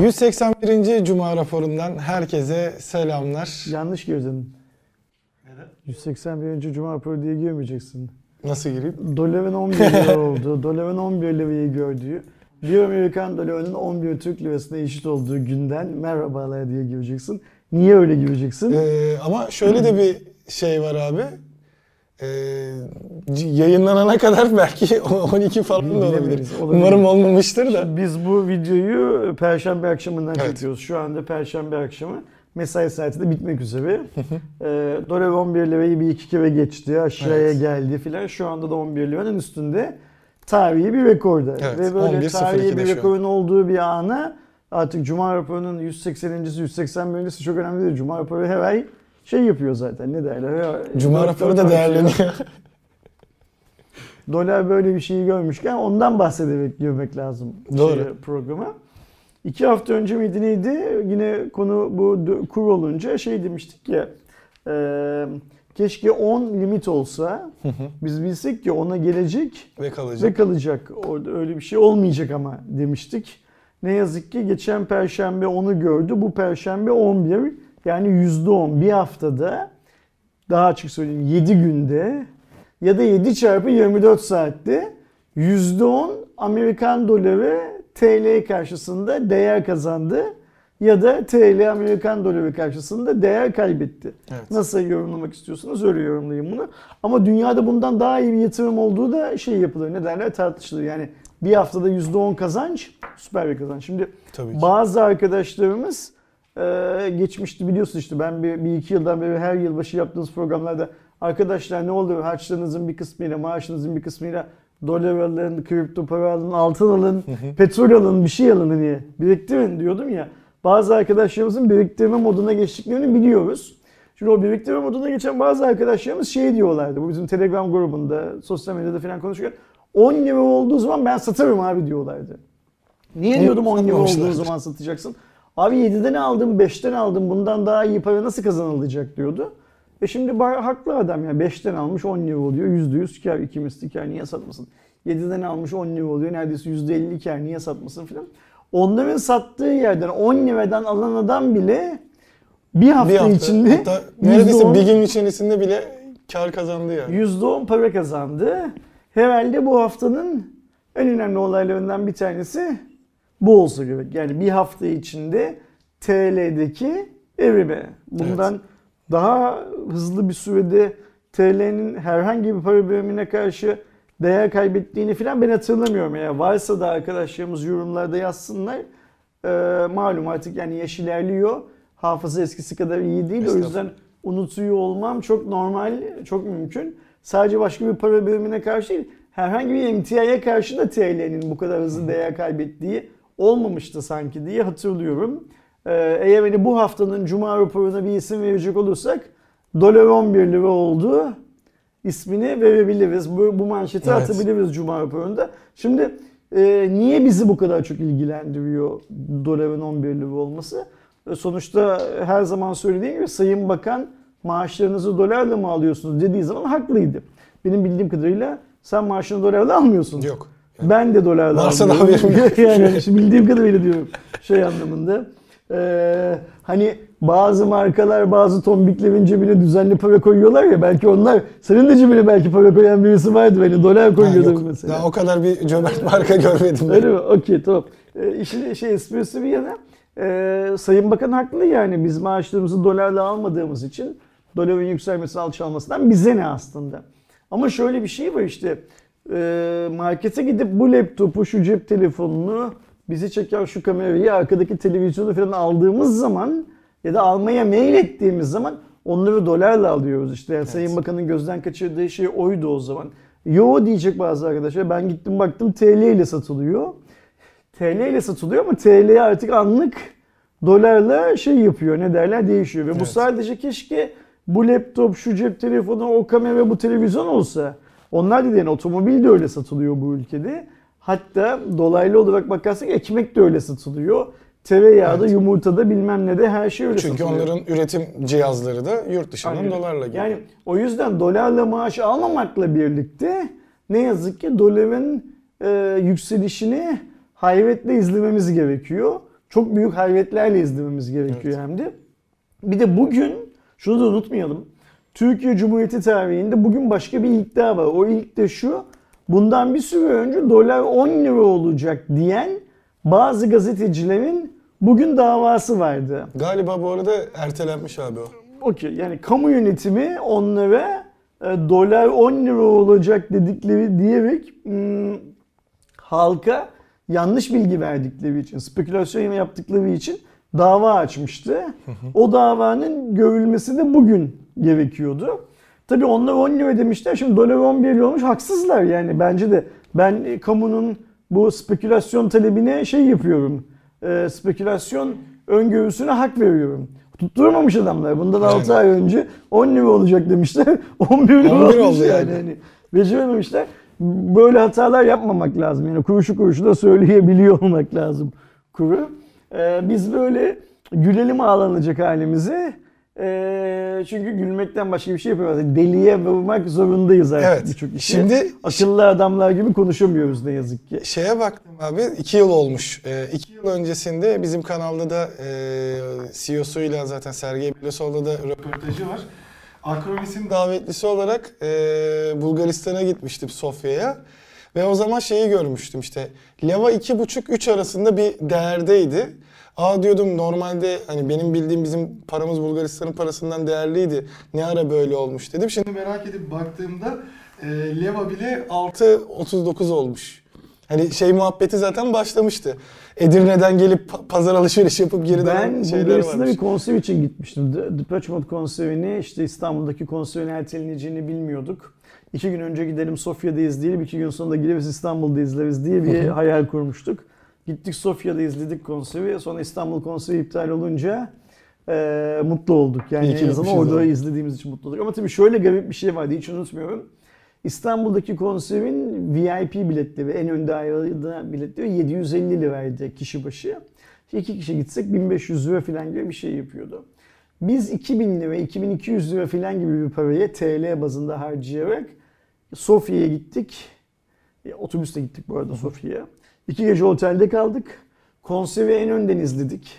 181. Cuma raporundan herkese selamlar. Yanlış girdin. Neden? 181. Cuma raporu diye girmeyeceksin. Nasıl gireyim? Doların 11 lira oldu. Doların 11 lirayı gördüğü, bir Amerikan dolarının 11 Türk lirasına eşit olduğu günden merhabalar diye gireceksin. Niye öyle gireceksin? Ee, ama şöyle de bir şey var abi. C- yayınlanana kadar belki 12 falan da olabilir. Olabilir. Umarım olmamıştır da. Biz bu videoyu Perşembe akşamından Evet. çekiyoruz. Şu anda Perşembe akşamı. Mesai saati de bitmek üzere. ee, dolar 11 lirayı bir iki kere geçti. Aşağıya Evet. geldi filan. Şu anda da 11 liranın üstünde. Tarihi bir rekorda. Evet, Ve böyle 11.02'de tarihi bir rekorun olduğu bir ana artık Cuma raporunun 180.si 181.si çok önemli değil. Cuma raporu her ay şey yapıyor zaten. Ne derler? Her- Cuma raporu da değerleniyor. Dolar böyle bir şeyi görmüşken ondan bahsederek girmek lazım Doğru. şeye, programa. İki hafta önce miydi neydi? Yine konu bu kur olunca şey demiştik ya e, keşke 10 limit olsa biz bilsek ki ona gelecek Ve kalacak. ve kalacak. Orada öyle bir şey olmayacak ama demiştik. Ne yazık ki geçen perşembe onu gördü. Bu perşembe 11 yani %10 bir haftada daha açık söyleyeyim 7 günde ya da 7 çarpı 24 saatte %10 Amerikan doları TL karşısında değer kazandı ya da TL Amerikan doları karşısında değer kaybetti. Evet. Nasıl yorumlamak istiyorsanız öyle yorumlayın bunu. Ama dünyada bundan daha iyi bir yatırım olduğu da şey yapılır. Ne derler tartışılır. Yani bir haftada %10 kazanç süper bir kazanç. Şimdi Tabii ki. bazı arkadaşlarımız e, geçmişti biliyorsunuz işte ben bir, bir iki yıldan beri her yılbaşı yaptığımız programlarda arkadaşlar ne olur harçlarınızın bir kısmıyla maaşınızın bir kısmıyla dolar alın, kripto para alın, altın alın, petrol alın, bir şey alın diye biriktirin diyordum ya. Bazı arkadaşlarımızın biriktirme moduna geçtiklerini biliyoruz. Şimdi o biriktirme moduna geçen bazı arkadaşlarımız şey diyorlardı. Bu bizim Telegram grubunda, sosyal medyada falan konuşurken 10 lira olduğu zaman ben satarım abi diyorlardı. Niye diyordum 10 lira olduğu zaman satacaksın? Abi 7'den aldım, 5'ten aldım. Bundan daha iyi para nasıl kazanılacak diyordu. E şimdi haklı adam ya. 5'ten almış 10 lira oluyor. %100 kar, iki misli kar niye satmasın? 7'den almış 10 lira oluyor. Neredeyse %50 kar niye satmasın filan. Onların sattığı yerden 10 liradan alan adam bile bir hafta, bir hafta içinde hatta neredeyse %10 bir gün içerisinde bile kar kazandı yani. %10 para kazandı. Herhalde bu haftanın en önemli olaylarından bir tanesi bu olsa gerek. Yani bir hafta içinde TL'deki erime. Bundan daha hızlı bir sürede TL'nin herhangi bir para birimine karşı değer kaybettiğini falan ben hatırlamıyorum. Eğer varsa da arkadaşlarımız yorumlarda yazsınlar. Ee, malum artık yani yaş ilerliyor. Hafıza eskisi kadar iyi değil. O yüzden unutuyor olmam çok normal, çok mümkün. Sadece başka bir para birimine karşı değil, herhangi bir emtiaya karşı da TL'nin bu kadar hızlı değer kaybettiği olmamıştı sanki diye hatırlıyorum. Ee, eğer hani bu haftanın Cuma raporuna bir isim verecek olursak dolar 11 lira oldu ismini verebiliriz. Bu, bu manşeti Evet. atabiliriz Cuma raporunda. Şimdi e, niye bizi bu kadar çok ilgilendiriyor doların 11 lira olması? E, sonuçta her zaman söylediğim gibi Sayın Bakan maaşlarınızı dolarla mı alıyorsunuz dediği zaman haklıydı. Benim bildiğim kadarıyla sen maaşını dolarla almıyorsun. Yok. Ben de dolarla Varsa da haberim yani bildiğim kadarıyla diyorum şey anlamında. Ee, hani bazı markalar bazı tombiklerin cebine düzenli para koyuyorlar ya belki onlar senin de cebine belki para koyan birisi vardı beni dolar Ha, koyuyordur yok. mesela. Daha o kadar bir cömert marka görmedim. ben. Öyle mi? Okey tamam. Ee, işin şey esprisi bir yana e, Sayın Bakan haklı yani biz maaşlarımızı dolarla almadığımız için doların yükselmesi alçalmasından bize ne aslında. Ama şöyle bir şey var işte e, markete gidip bu laptopu şu cep telefonunu bizi çeken şu kamerayı arkadaki televizyonu falan aldığımız zaman ya da almaya mail ettiğimiz zaman onları dolarla alıyoruz işte. Yani Sayın Bakan'ın gözden kaçırdığı şey oydu o zaman. Yo diyecek bazı arkadaşlar. Ben gittim baktım TL ile satılıyor. TL ile satılıyor ama TL artık anlık dolarla şey yapıyor ne derler değişiyor. Ve bu Evet. sadece keşke bu laptop, şu cep telefonu, o kamera, bu televizyon olsa. Onlar yani otomobil de öyle satılıyor bu ülkede. Hatta dolaylı olarak bakarsak ekmek de öyle satılıyor. Tereyağı da, Evet. yumurta da bilmem ne de her şey öyle Çünkü satılıyor. onların üretim cihazları da yurt dışından Aynen. dolarla geliyor. Yani o yüzden dolarla maaş almamakla birlikte ne yazık ki doların e, yükselişini hayretle izlememiz gerekiyor. çok büyük hayretlerle izlememiz gerekiyor Evet. hem de. Bir de bugün şunu da unutmayalım. Türkiye Cumhuriyeti tarihinde bugün başka bir ilk daha var. O ilk de şu. Bundan bir süre önce dolar 10 lira olacak diyen bazı gazetecilerin bugün davası vardı. Galiba bu arada ertelenmiş abi o. Okey yani kamu yönetimi onlara e, dolar 10 lira olacak dedikleri diyerek hmm, halka yanlış bilgi verdikleri için, spekülasyon yaptıkları için dava açmıştı. O davanın görülmesi de bugün gerekiyordu. Tabii onlar 10 lira demişler. Şimdi dolar 11 lira olmuş. Haksızlar yani bence de. Ben kamunun bu spekülasyon talebine şey yapıyorum. E, spekülasyon öngörüsüne hak veriyorum. Tutturamamış adamlar. Bundan 6 ay önce 10 lira olacak demişler. 11 lira 11 olmuş oldu yani. yani. yani. Becerememişler. Böyle hatalar yapmamak lazım. Yani kuruşu kuruşu da söyleyebiliyor olmak lazım kuru. Ee, biz böyle gülelim ağlanacak halimizi. Çünkü gülmekten başka bir şey yapamıyoruz. Deliye vurmak zorundayız artık Evet. birçok işi. Şimdi Akıllı adamlar gibi konuşamıyoruz ne yazık ki. şeye baktım abi iki yıl olmuş. Ee, iki yıl öncesinde bizim kanalda da e, CEO'suyla zaten Sergey Belosov'la da röportajı var. Akronis'in davetlisi olarak e, Bulgaristan'a gitmiştim Sofya'ya. Ve o zaman şeyi görmüştüm işte. Leva 2,5-3 arasında bir değerdeydi. Aa diyordum normalde hani benim bildiğim bizim paramız Bulgaristan'ın parasından değerliydi. Ne ara böyle olmuş dedim. Şimdi merak edip baktığımda e, Leva bile 6.39 olmuş. Hani şey muhabbeti zaten başlamıştı. Edirne'den gelip pa- pazar alışveriş yapıp geri dönen Ben şeyler Bulgaristan'a varmış. bir konser için gitmiştim. The Mode konserini işte İstanbul'daki konserin erteleneceğini bilmiyorduk. İki gün önce gidelim Sofya'da izleyelim, iki gün sonra gideriz İstanbul'da izleriz diye bir hayal kurmuştuk. Gittik Sofya'da izledik konseri. Sonra İstanbul konseri iptal olunca e, mutlu olduk. Yani en azından orada abi. izlediğimiz için mutlu olduk. Ama tabii şöyle garip bir şey vardı hiç unutmuyorum. İstanbul'daki konserin VIP biletleri, en önde ayrıldığı biletleri 750 liraydı kişi başı. İki kişi gitsek 1500 lira falan gibi bir şey yapıyordu. Biz 2000 lira, 2200 lira falan gibi bir parayı TL bazında harcayarak Sofya'ya gittik. E, otobüste gittik bu arada Sofya'ya. İki gece otelde kaldık. Konseri en önden izledik.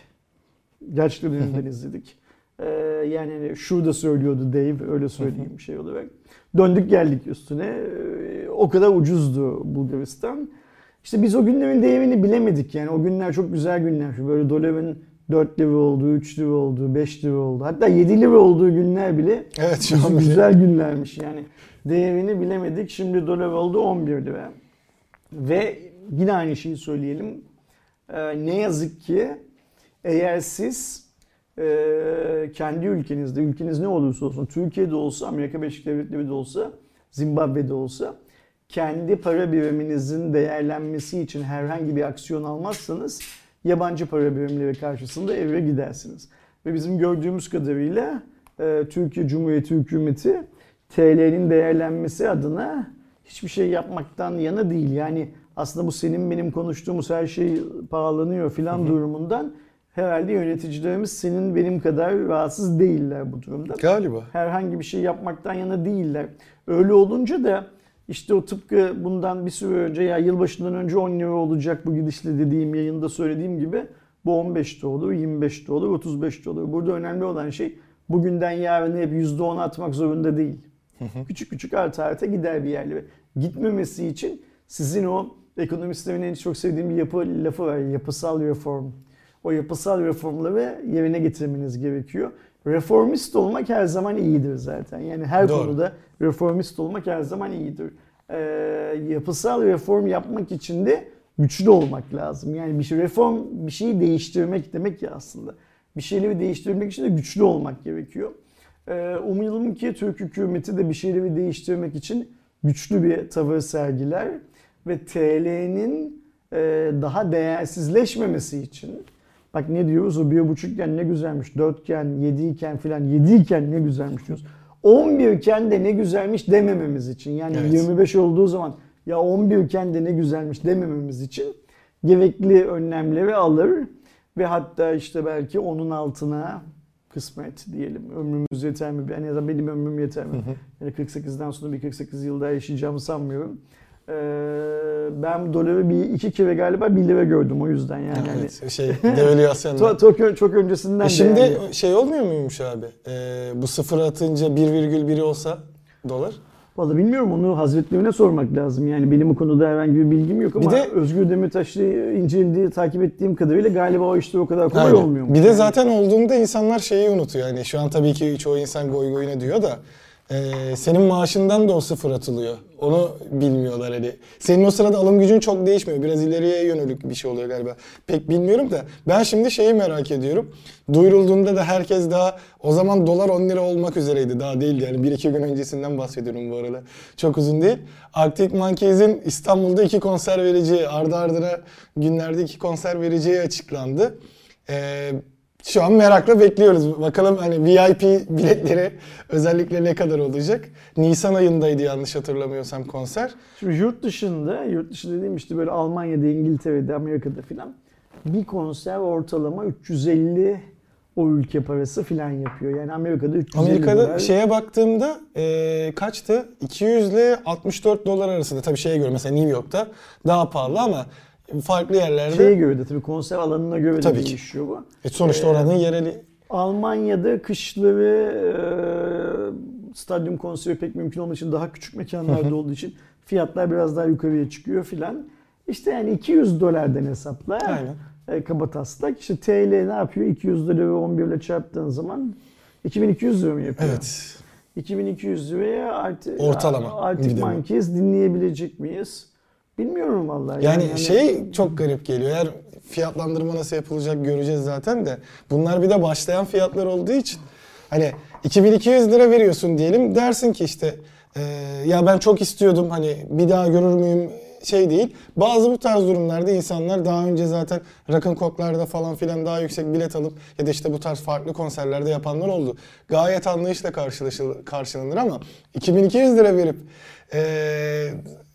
Gerçekten en önden izledik. Ee, yani şurada söylüyordu Dave öyle söyleyeyim şey olarak. Döndük geldik üstüne. Ee, o kadar ucuzdu Bulgaristan. İşte biz o günlerin değerini bilemedik yani. O günler çok güzel günler. Böyle doların 4 lira olduğu, 3 lira olduğu, 5 lira olduğu. Hatta 7 lira olduğu günler bile Evet şu an bile. güzel günlermiş yani. Değerini bilemedik. Şimdi dolar oldu 11 lira. Ve yine aynı şeyi söyleyelim. Ee, ne yazık ki eğer siz e, kendi ülkenizde, ülkeniz ne olursa olsun, Türkiye'de olsa, Amerika Birleşik Devletleri de olsa, Zimbabwe'de olsa, kendi para biriminizin değerlenmesi için herhangi bir aksiyon almazsanız yabancı para birimleri karşısında eve gidersiniz. Ve bizim gördüğümüz kadarıyla e, Türkiye Cumhuriyeti hükümeti TL'nin değerlenmesi adına hiçbir şey yapmaktan yana değil. Yani aslında bu senin benim konuştuğumuz her şey pahalanıyor filan durumundan herhalde yöneticilerimiz senin benim kadar rahatsız değiller bu durumda Galiba. herhangi bir şey yapmaktan yana değiller. Öyle olunca da işte o tıpkı bundan bir süre önce ya yılbaşından önce 10 lira olacak bu gidişle dediğim yayında söylediğim gibi bu 15 de olur, 25 de olur, 35 de olur. Burada önemli olan şey bugünden yarına hep %10 atmak zorunda değil. Küçük küçük arta arta gider bir yerlere. Gitmemesi için sizin o ekonomistlerin en çok sevdiğim bir yapı lafı var. Yapısal reform. O yapısal reformları yerine getirmeniz gerekiyor. Reformist olmak her zaman iyidir zaten. Yani her Doğru. konuda reformist olmak her zaman iyidir. Ee, yapısal reform yapmak için de güçlü olmak lazım. Yani bir şey reform bir şeyi değiştirmek demek ya aslında. Bir şeyleri değiştirmek için de güçlü olmak gerekiyor. Ee, umayalım ki Türk hükümeti de bir şeyleri değiştirmek için güçlü bir tavır sergiler ve TL'nin e, daha değersizleşmemesi için bak ne diyoruz o bir buçukken ne güzelmiş, dörtken, yediyken filan, yediyken ne güzelmiş diyoruz. 11 iken de ne güzelmiş demememiz için yani Evet. 25 olduğu zaman ya 11 iken de ne güzelmiş demememiz için gerekli önlemleri alır ve hatta işte belki onun altına kısmet diyelim. Ömrümüz yeter mi? En azından benim ömrüm yeter mi? Yani 48'den sonra bir 48 yıl daha yaşayacağımı sanmıyorum. Ee, ben doları bir iki kere galiba 1 lira gördüm o yüzden yani. Evet, şey devalüasyonda. to- çok, çok öncesinden E de şimdi yani. şey olmuyor muymuş abi? Ee, bu sıfır atınca 1,1 olsa dolar. Valla bilmiyorum onu hazretlerine sormak lazım. Yani benim bu konuda herhangi bir bilgim yok ama Bir de- Özgür Demirtaş'ı incelediği, takip ettiğim kadarıyla galiba o işte o kadar kolay Aynen. olmuyor. Bir de zaten olduğunda insanlar şeyi unutuyor. Yani şu an tabii ki çoğu insan goy goyuna diyor da e, senin maaşından da o sıfır atılıyor. Onu bilmiyorlar hani. Senin o sırada alım gücün çok değişmiyor. Biraz ileriye yönelik bir şey oluyor galiba. Pek bilmiyorum da ben şimdi şeyi merak ediyorum. Duyurulduğunda da herkes daha o zaman dolar 10 lira olmak üzereydi. Daha değildi yani 1-2 gün öncesinden bahsediyorum bu arada. Çok uzun değil. Arctic Monkeys'in İstanbul'da iki konser vereceği, ardı ardına günlerde iki konser vereceği açıklandı. Ee, şu an merakla bekliyoruz. Bakalım hani VIP biletleri özellikle ne kadar olacak? Nisan ayındaydı yanlış hatırlamıyorsam konser. Şimdi yurt dışında, yurt dışı dediğim işte böyle Almanya'da, İngiltere'de, Amerika'da filan bir konser ortalama 350 o ülke parası filan yapıyor. Yani Amerika'da 350 Amerika'da dolar. şeye baktığımda e, kaçtı? 200 ile 64 dolar arasında. Tabii şeye göre mesela New York'ta daha pahalı ama farklı yerlerde. Şeye göre de tabii konser alanına göre de Tabii ki. değişiyor bu. E, sonuçta Ee, oranın yereli. Almanya'da kışları e, stadyum konseri pek mümkün olmadığı için daha küçük mekanlarda olduğu için fiyatlar biraz daha yukarıya çıkıyor filan. İşte yani 200 dolardan hesapla. Aynen. E, kaba taslak. İşte TL ne yapıyor? 200 lira ve 11 ile çarptığın zaman 2200 lira mı yapıyor? Evet. 2200 liraya artık Ortalama. Artık. Monkeys dinleyebilecek miyiz? Bilmiyorum vallahi. Yani hani- şey çok garip geliyor. Eğer fiyatlandırma nasıl yapılacak göreceğiz zaten de. Bunlar bir de başlayan fiyatlar olduğu için hani 2200 lira veriyorsun diyelim dersin ki işte e, ya ben çok istiyordum hani bir daha görür müyüm şey değil. Bazı bu tarz durumlarda insanlar daha önce zaten Rock'n Coke'larda falan filan daha yüksek bilet alıp ya da işte bu tarz farklı konserlerde yapanlar oldu. Gayet anlayışla karşılanır ama 2200 lira verip ee,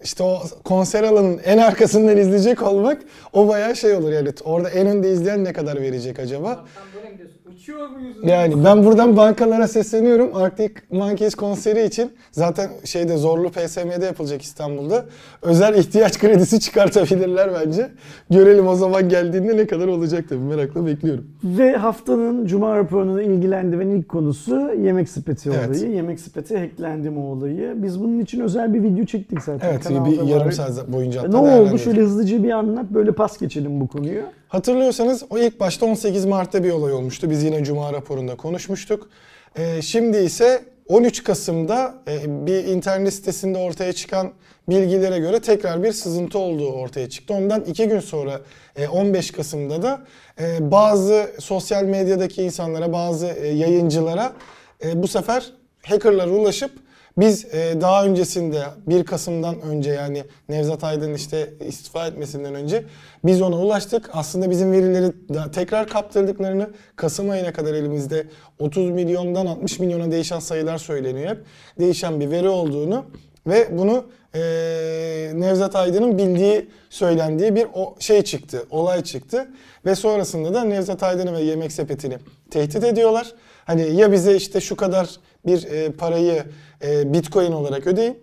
işte o konser alanının en arkasından izleyecek olmak o bayağı şey olur yani. Orada en önde izleyen ne kadar verecek acaba? Sen böyle Uçuyor muyuz? Yani ben buradan bankalara sesleniyorum. Arctic Monkeys konseri için zaten şeyde zorlu PSM'de yapılacak İstanbul'da. Özel ihtiyaç kredisi çıkartabilirler bence. Görelim o zaman geldiğinde ne kadar olacak tabii merakla bekliyorum. Ve haftanın Cuma raporunu ilgilendiren ilk konusu yemek sepeti Evet. olayı. Yemek sepeti hacklendi mi olayı. Biz bunun için özel bir video çektik zaten. Evet bir yarım var. saat boyunca E, hatta Ne oldu? Şöyle hızlıca bir anlat. Böyle pas geçelim bu konuyu. Hatırlıyorsanız o ilk başta 18 Mart'ta bir olay olmuştu. Biz yine Cuma raporunda konuşmuştuk. Ee, şimdi ise 13 Kasım'da e, bir internet sitesinde ortaya çıkan bilgilere göre tekrar bir sızıntı olduğu ortaya çıktı. Ondan iki gün sonra e, 15 Kasım'da da e, bazı sosyal medyadaki insanlara, bazı e, yayıncılara e, bu sefer hackerlar ulaşıp biz e, daha öncesinde 1 Kasım'dan önce yani Nevzat Aydın işte istifa etmesinden önce biz ona ulaştık. Aslında bizim verileri tekrar kaptırdıklarını Kasım ayına kadar elimizde 30 milyondan 60 milyona değişen sayılar söyleniyor hep. Değişen bir veri olduğunu ve bunu e, Nevzat Aydın'ın bildiği söylendiği bir o şey çıktı, olay çıktı. Ve sonrasında da Nevzat Aydın'ı ve Yemek Sepeti'ni tehdit ediyorlar. Hani ya bize işte şu kadar bir e, parayı e, bitcoin olarak ödeyin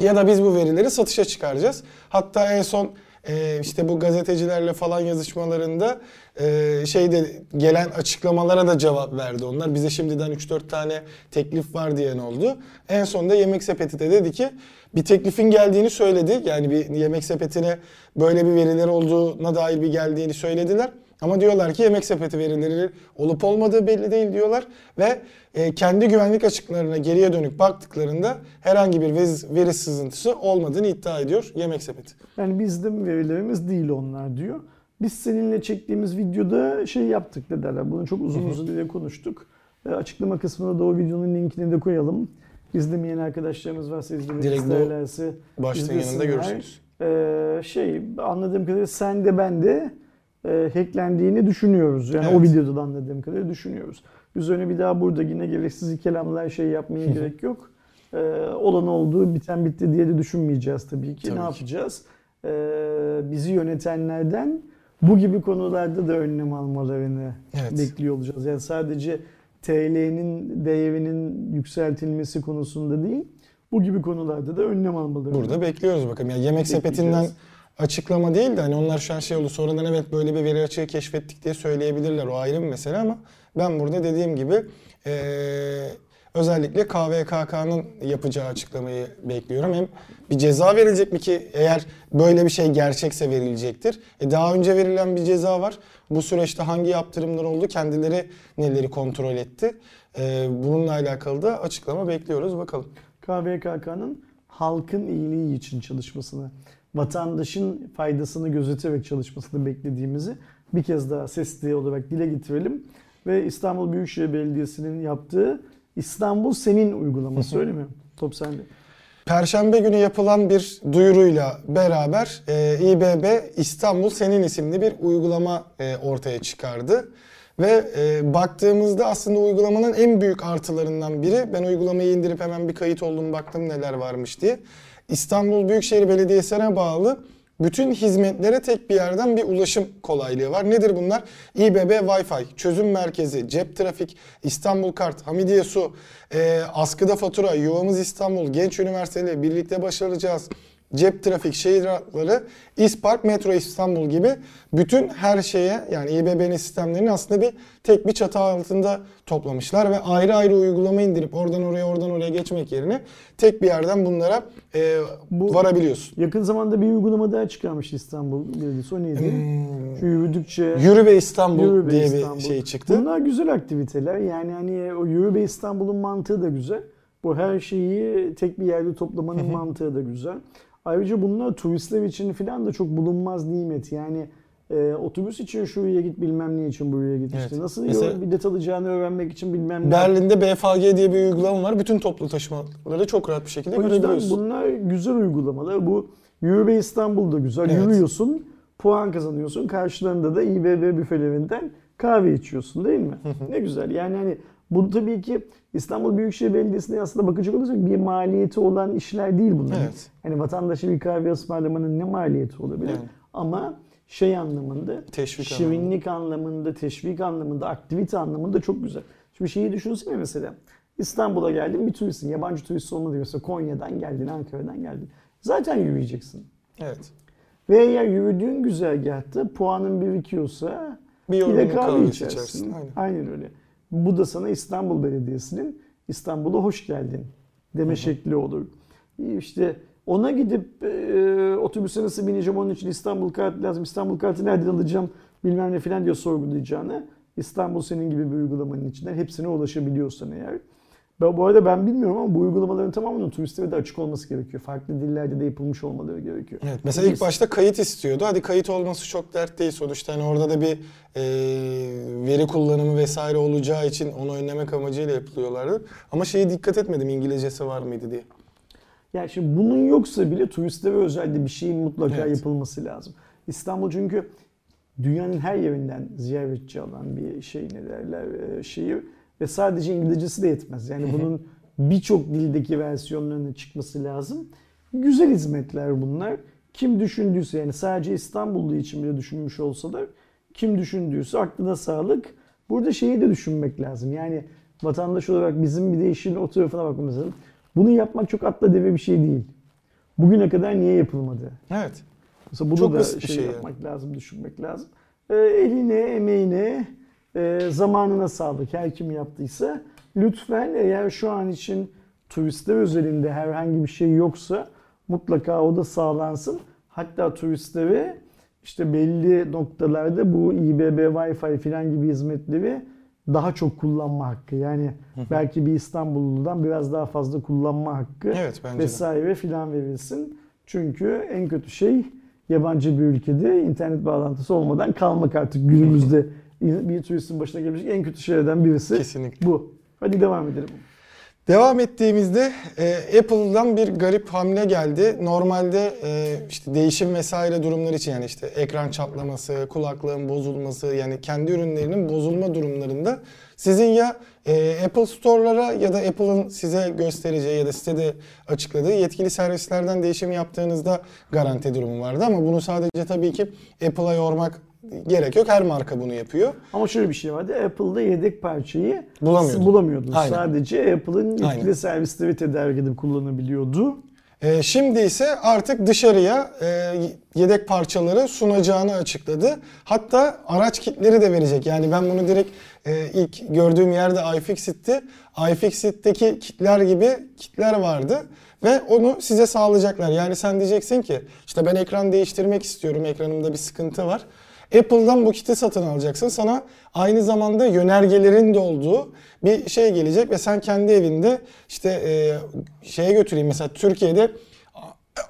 ya da biz bu verileri satışa çıkaracağız. Hatta en son e, işte bu gazetecilerle falan yazışmalarında e, şeyde gelen açıklamalara da cevap verdi onlar. Bize şimdiden 3-4 tane teklif var diyen oldu. En sonunda Yemek Sepeti de dedi ki bir teklifin geldiğini söyledi. Yani bir Yemek Sepeti'ne böyle bir veriler olduğuna dair bir geldiğini söylediler. Ama diyorlar ki yemek sepeti verileri olup olmadığı belli değil diyorlar ve e, kendi güvenlik açıklarına geriye dönük baktıklarında herhangi bir veri, sızıntısı olmadığını iddia ediyor yemek sepeti. Yani bizim verilerimiz değil onlar diyor. Biz seninle çektiğimiz videoda şey yaptık ne derler. Bunu çok uzun uzun diye konuştuk. E, açıklama kısmına da o videonun linkini de koyalım. İzlemeyen arkadaşlarımız varsa izlemek Direkt isterlerse Başlığın yanında görürsünüz. Ee, şey anladığım kadarıyla sen de ben de e, hacklendiğini düşünüyoruz. Yani o Evet. videoda da anladığım kadarıyla düşünüyoruz. Üzerine bir daha burada yine gereksiz kelamlar şey yapmaya gerek yok. Ee, olan olduğu biten bitti diye de düşünmeyeceğiz tabii ki. Tabii ne ki. yapacağız? Ee, bizi yönetenlerden bu gibi konularda da önlem almalarını Evet. bekliyor olacağız. Yani sadece TL'nin değerinin yükseltilmesi konusunda değil, Bu gibi konularda da önlem almaları. Burada bekliyoruz bakalım. Yani yemek sepetinden. Açıklama değil de hani onlar şu an şey oldu sonradan evet böyle bir veri açığı keşfettik diye söyleyebilirler. O ayrı bir mesele ama ben burada dediğim gibi eee, özellikle KVKK'nın yapacağı açıklamayı bekliyorum. Hem bir ceza verilecek mi ki eğer böyle bir şey gerçekse verilecektir. E daha önce verilen bir ceza var. Bu süreçte hangi yaptırımlar oldu? Kendileri neleri kontrol etti? Eee, bununla alakalı da açıklama bekliyoruz bakalım. KVKK'nın halkın iyiliği için çalışmasını, vatandaşın faydasını gözeterek çalışmasını beklediğimizi bir kez daha sesli olarak dile getirelim. Ve İstanbul Büyükşehir Belediyesi'nin yaptığı İstanbul Senin uygulaması öyle mi? Top sende. Perşembe günü yapılan bir duyuruyla beraber e, İBB İstanbul Senin isimli bir uygulama e, ortaya çıkardı. Ve e, baktığımızda aslında uygulamanın en büyük artılarından biri, ben uygulamayı indirip hemen bir kayıt oldum baktım neler varmış diye. İstanbul Büyükşehir Belediyesi'ne bağlı bütün hizmetlere tek bir yerden bir ulaşım kolaylığı var. Nedir bunlar? İBB Wi-Fi, çözüm merkezi, cep trafik, İstanbul Kart, Hamidiye Su, e, askıda fatura, Yuvamız İstanbul, Genç Üniversiteli, birlikte başaracağız, cep trafik, şehir hatları, İspark, Metro İstanbul gibi bütün her şeye yani İBB'nin sistemlerini aslında bir tek bir çatı altında toplamışlar ve ayrı ayrı uygulama indirip oradan oraya oradan oraya geçmek yerine tek bir yerden bunlara e, Bu- varabiliyorsun. Yakın zamanda bir uygulama daha çıkarmış İstanbul Belediyesi. O neydi? Şu yürüdükçe Yürü be İstanbul Yürü be diye İstanbul. bir şey çıktı. Bunlar güzel aktiviteler. Yani hani o Yürü be İstanbul'un mantığı da güzel. Bu her şeyi tek bir yerde toplamanın mantığı da güzel. Ayrıca bunlar turistler için falan da çok bulunmaz nimet. Yani e, otobüs için şuraya git bilmem ne için buraya git. Evet. İşte nasıl Mesela- bilet alacağını öğrenmek için bilmem ne. Berlin'de BFG diye bir uygulama var. Bütün toplu taşımaları çok rahat bir şekilde O görebiliyorsun. bunlar güzel uygulamalar. Bu Yürü be İstanbul'da güzel. Evet. Yürüyorsun, puan kazanıyorsun. Karşılarında da İBB büfelerinden kahve içiyorsun değil mi? ne güzel. Yani hani bu tabii ki İstanbul Büyükşehir Belediyesi'ne aslında bakacak olursak bir maliyeti olan işler değil bunlar. Evet. Hani vatandaşa bir kahve ısmarlamanın ne maliyeti olabilir? Yani. Ama şey anlamında, Teşvik şirinlik anlamında, teşvik anlamında, aktivite anlamında çok güzel. Şimdi şeyi düşünsene mesela. İstanbul'a geldin bir turistsin. Yabancı turist olmadı mesela Konya'dan geldin, Ankara'dan geldin. Zaten yürüyeceksin. Evet. Ve eğer yürüdüğün güzergahta puanın birikiyorsa Bir bir de kahve içersin. içersin. Aynen. Aynen öyle. Bu da sana İstanbul Belediyesi'nin İstanbul'a hoş geldin deme şekli olur. İşte ona gidip e, otobüse nasıl bineceğim onun için İstanbul kartı lazım. İstanbul kartı nereden alacağım bilmem ne falan diye sorgulayacağını İstanbul senin gibi bir uygulamanın içinden hepsine ulaşabiliyorsan eğer. Ben, bu arada ben bilmiyorum ama bu uygulamaların tamamının turistlere de açık olması gerekiyor. Farklı dillerde de yapılmış olmaları gerekiyor. Evet. Mesela ilk başta kayıt istiyordu. Hadi kayıt olması çok dert değil sonuçta. Hani orada da bir e, veri kullanımı vesaire olacağı için onu önlemek amacıyla yapılıyorlardı. Ama şeye dikkat etmedim İngilizcesi var mıydı diye. Yani şimdi bunun yoksa bile turistlere özel de bir şeyin mutlaka Evet. yapılması lazım. İstanbul çünkü dünyanın her yerinden ziyaretçi alan bir şey ne derler e, şehir ve sadece İngilizcesi de yetmez. Yani bunun birçok dildeki versiyonlarının çıkması lazım. Güzel hizmetler bunlar. Kim düşündüyse yani sadece İstanbullu için bile düşünmüş olsalar kim düşündüyse aklına sağlık. Burada şeyi de düşünmek lazım. Yani vatandaş olarak bizim bir de işin o tarafına bakmamız lazım. Bunu yapmak çok atla deve bir şey değil. Bugüne kadar niye yapılmadı? Evet. Mesela bunu Çok da şey, şey yapmak lazım, düşünmek lazım. Ee, eline, emeğine, e, zamanına sağlık her kim yaptıysa. Lütfen eğer şu an için turistler özelinde herhangi bir şey yoksa mutlaka o da sağlansın. Hatta turistlere işte belli noktalarda bu İBB Wi-Fi filan gibi hizmetleri daha çok kullanma hakkı. Yani belki bir İstanbulludan biraz daha fazla kullanma hakkı Evet de. vesaire filan verilsin. Çünkü en kötü şey yabancı bir ülkede internet bağlantısı olmadan kalmak artık günümüzde bir turistin başına gelebilecek en kötü şeylerden birisi Kesinlikle. bu. Hadi devam edelim. Devam ettiğimizde e, Apple'dan bir garip hamle geldi. Normalde e, işte değişim vesaire durumları için yani işte ekran çatlaması, kulaklığın bozulması yani kendi ürünlerinin bozulma durumlarında sizin ya e, Apple Store'lara ya da Apple'ın size göstereceği ya da sitede açıkladığı yetkili servislerden değişim yaptığınızda garanti durumu vardı ama bunu sadece tabii ki Apple'a yormak gerek yok. Her marka bunu yapıyor. Ama şöyle bir şey vardı. Apple'da yedek parçayı Bulamıyordun. bulamıyordun. Aynen. Sadece Apple'ın yetkili Aynen. servisleri tedarik edip kullanabiliyordu. Ee, şimdi ise artık dışarıya e, yedek parçaları sunacağını açıkladı. Hatta araç kitleri de verecek. Yani ben bunu direkt e, ilk gördüğüm yerde iFixit'ti. iFixit'teki kitler gibi kitler vardı. Ve onu size sağlayacaklar. Yani sen diyeceksin ki işte ben ekran değiştirmek istiyorum. Ekranımda bir sıkıntı var. Apple'dan bu kiti satın alacaksın. Sana aynı zamanda yönergelerin de olduğu bir şey gelecek ve sen kendi evinde işte e, şeye götüreyim mesela Türkiye'de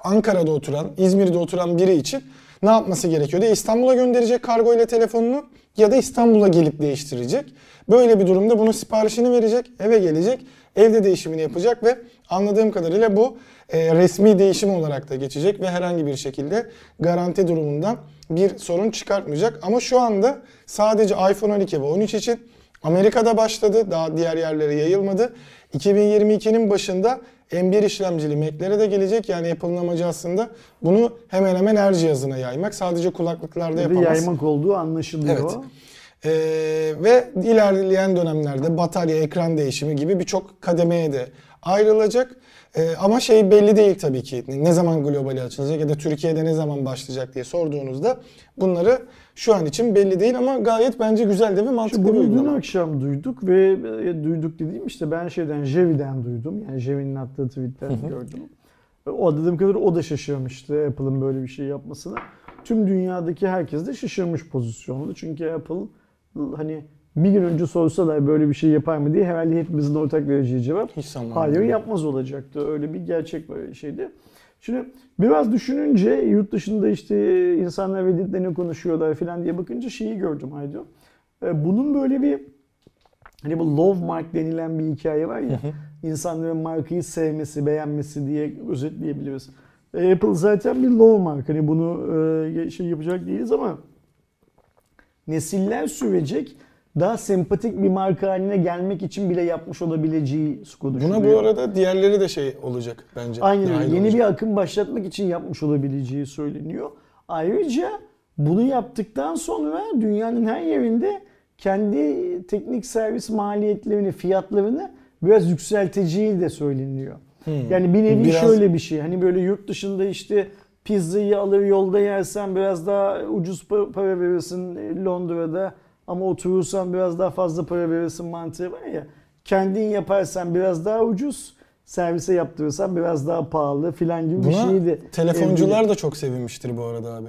Ankara'da oturan, İzmir'de oturan biri için ne yapması gerekiyordu? İstanbul'a gönderecek kargo ile telefonunu ya da İstanbul'a gelip değiştirecek. Böyle bir durumda bunun siparişini verecek, eve gelecek, evde değişimini yapacak ve anladığım kadarıyla bu e, resmi değişim olarak da geçecek ve herhangi bir şekilde garanti durumundan bir sorun çıkartmayacak. Ama şu anda sadece iPhone 12 ve 13 için Amerika'da başladı, daha diğer yerlere yayılmadı. 2022'nin başında M1 işlemcili Mac'lere de gelecek. Yani Apple'ın amacı aslında bunu hemen hemen her cihazına yaymak. Sadece kulaklıklarda Ya da yapamaz. yaymak olduğu anlaşılıyor. Evet. Ee, ve ilerleyen dönemlerde batarya, ekran değişimi gibi birçok kademeye de ayrılacak. Ee, ama şey belli değil tabii ki. Ne zaman globali açılacak ya da Türkiye'de ne zaman başlayacak diye sorduğunuzda bunları şu an için belli değil ama gayet bence güzel de ve mantıklı Şimdi bir bunu dün uygulama. akşam duyduk ve e, duyduk dediğim işte ben şeyden Jevi'den duydum. Yani Jevi'nin attığı tweetten gördüm. E, O dediğim kadar o da şaşırmıştı Apple'ın böyle bir şey yapmasına. Tüm dünyadaki herkes de şaşırmış pozisyonda. Çünkü Apple hani bir gün önce sorsalar böyle bir şey yapar mı diye herhalde hepimizin ortak vereceği cevap Hiç. Hayır yapmaz olacaktı. Öyle bir gerçek şeydi. Şimdi biraz düşününce yurt dışında işte insanlar Reddit'te ne konuşuyorlar falan diye bakınca şeyi gördüm Aydo. Ee, Bunun böyle bir hani bu love mark denilen bir hikaye var ya. insanların markayı sevmesi, beğenmesi diye özetleyebiliriz. Ee, Apple zaten bir love mark. Hani bunu e, şey yapacak değiliz ama nesiller sürecek daha sempatik bir marka haline gelmek için bile yapmış olabileceği konuşuluyor. Buna bu arada diğerleri de şey olacak bence. Aynen öyle. Yeni olacak. bir akım başlatmak için yapmış olabileceği söyleniyor. Ayrıca bunu yaptıktan sonra dünyanın her yerinde kendi teknik servis maliyetlerini, fiyatlarını biraz yükselteceği de söyleniyor. Yani bir nevi Biraz- şöyle bir şey. Hani böyle yurt dışında işte pizzayı alır yolda yersen biraz daha ucuz pa- para verirsin Londra'da ama oturursan biraz daha fazla para verirsin mantığı var ya. Kendin yaparsan biraz daha ucuz, servise yaptırırsan biraz daha pahalı filan gibi bir Buna şeydi. telefoncular da çok sevinmiştir bu arada abi.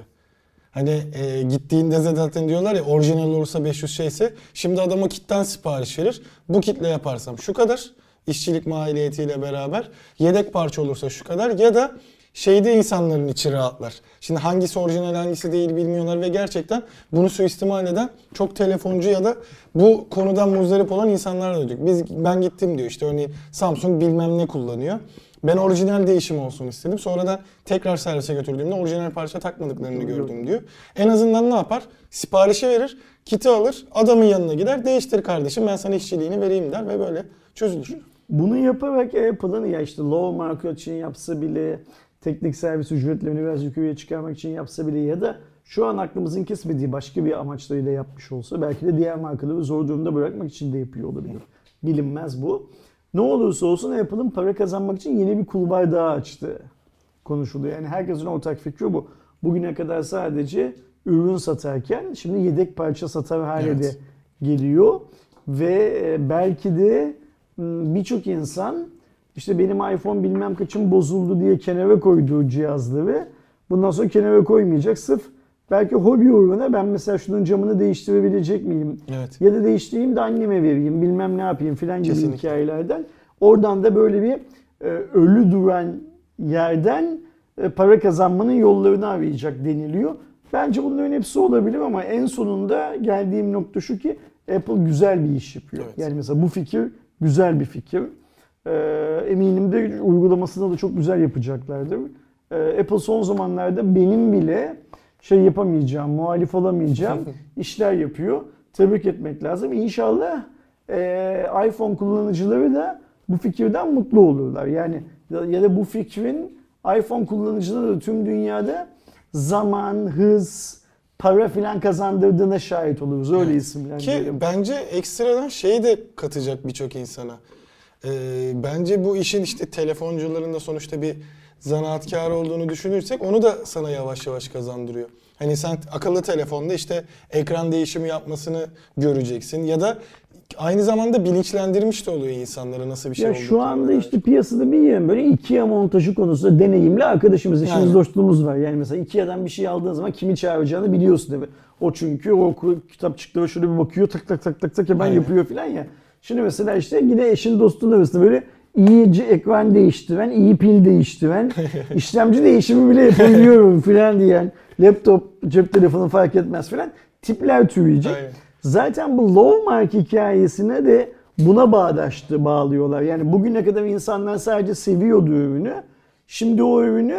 Hani e, gittiğinde de zaten diyorlar ya orijinal olursa 500 şeyse şimdi adama kitten sipariş verir. Bu kitle yaparsam şu kadar işçilik maliyetiyle beraber yedek parça olursa şu kadar ya da şeyde insanların içi rahatlar. Şimdi hangisi orijinal hangisi değil bilmiyorlar ve gerçekten bunu suistimal eden çok telefoncu ya da bu konudan muzdarip olan insanlar da duyduk. Biz ben gittim diyor işte örneğin Samsung bilmem ne kullanıyor. Ben orijinal değişim olsun istedim. Sonradan tekrar servise götürdüğümde orijinal parça takmadıklarını gördüm diyor. En azından ne yapar? Siparişi verir, kiti alır, adamın yanına gider, değiştir kardeşim ben sana işçiliğini vereyim der ve böyle çözülür. Bunu yaparak Apple'ın ya işte low market için yapsa bile, teknik servis ücretlerini biraz yukarıya çıkarmak için yapsa bile ya da şu an aklımızın kesmediği başka bir amaçlarıyla yapmış olsa belki de diğer markaları zor durumda bırakmak için de yapıyor olabilir. Bilinmez bu. Ne olursa olsun Apple'ın para kazanmak için yeni bir kulvar daha açtı konuşuluyor. Yani herkesin ortak fikri bu. Bugüne kadar sadece ürün satarken şimdi yedek parça satar hale Evet. de geliyor ve e, belki de m, birçok insan işte benim iPhone bilmem kaçım bozuldu diye kenara koyduğu cihazları bundan sonra kenara koymayacak sırf belki hobi uğruna ben mesela şunun camını değiştirebilecek miyim? Evet. Ya da değiştireyim de anneme vereyim bilmem ne yapayım filan gibi Kesinlikle. hikayelerden. Oradan da böyle bir e, ölü duran yerden e, para kazanmanın yollarını arayacak deniliyor. Bence bunların hepsi olabilir ama en sonunda geldiğim nokta şu ki Apple güzel bir iş yapıyor. Evet. Yani mesela bu fikir güzel bir fikir. E, eminim de uygulamasını da çok güzel yapacaklardır. E, Apple son zamanlarda benim bile şey yapamayacağım, muhalif olamayacağım işler yapıyor. Tebrik etmek lazım. İnşallah e, iPhone kullanıcıları da bu fikirden mutlu olurlar. Yani ya da bu fikrin iPhone kullanıcıları da tüm dünyada zaman, hız, para filan kazandırdığına şahit oluruz. Öyle Ki isimlendirelim. bence ekstradan şey de katacak birçok insana. Ee, bence bu işin işte telefoncuların da sonuçta bir zanaatkar olduğunu düşünürsek onu da sana yavaş yavaş kazandırıyor. Hani sen akıllı telefonda işte ekran değişimi yapmasını göreceksin ya da aynı zamanda bilinçlendirmiş de oluyor insanları nasıl bir şey Ya olduğunu. şu anda işte piyasada bir yeğen böyle IKEA montajı konusunda deneyimli arkadaşımız, işimiz Aynen. dostluğumuz var. Yani mesela IKEA'dan bir şey aldığın zaman kimi çağıracağını biliyorsun değil mi? O çünkü o kitapçıklara şöyle bir bakıyor tak tak tak tak tak hemen Aynen. yapıyor filan ya. Şimdi mesela işte yine eşin dostun arasında böyle iyice ekran değiştiren, iyi pil değiştiren, işlemci değişimi bile yapabiliyorum filan diyen, laptop, cep telefonu fark etmez filan tipler türeyecek. Aynen. Zaten bu low mark hikayesine de buna bağdaştı, bağlıyorlar. Yani bugüne kadar insanlar sadece seviyordu ürünü. Şimdi o ürünü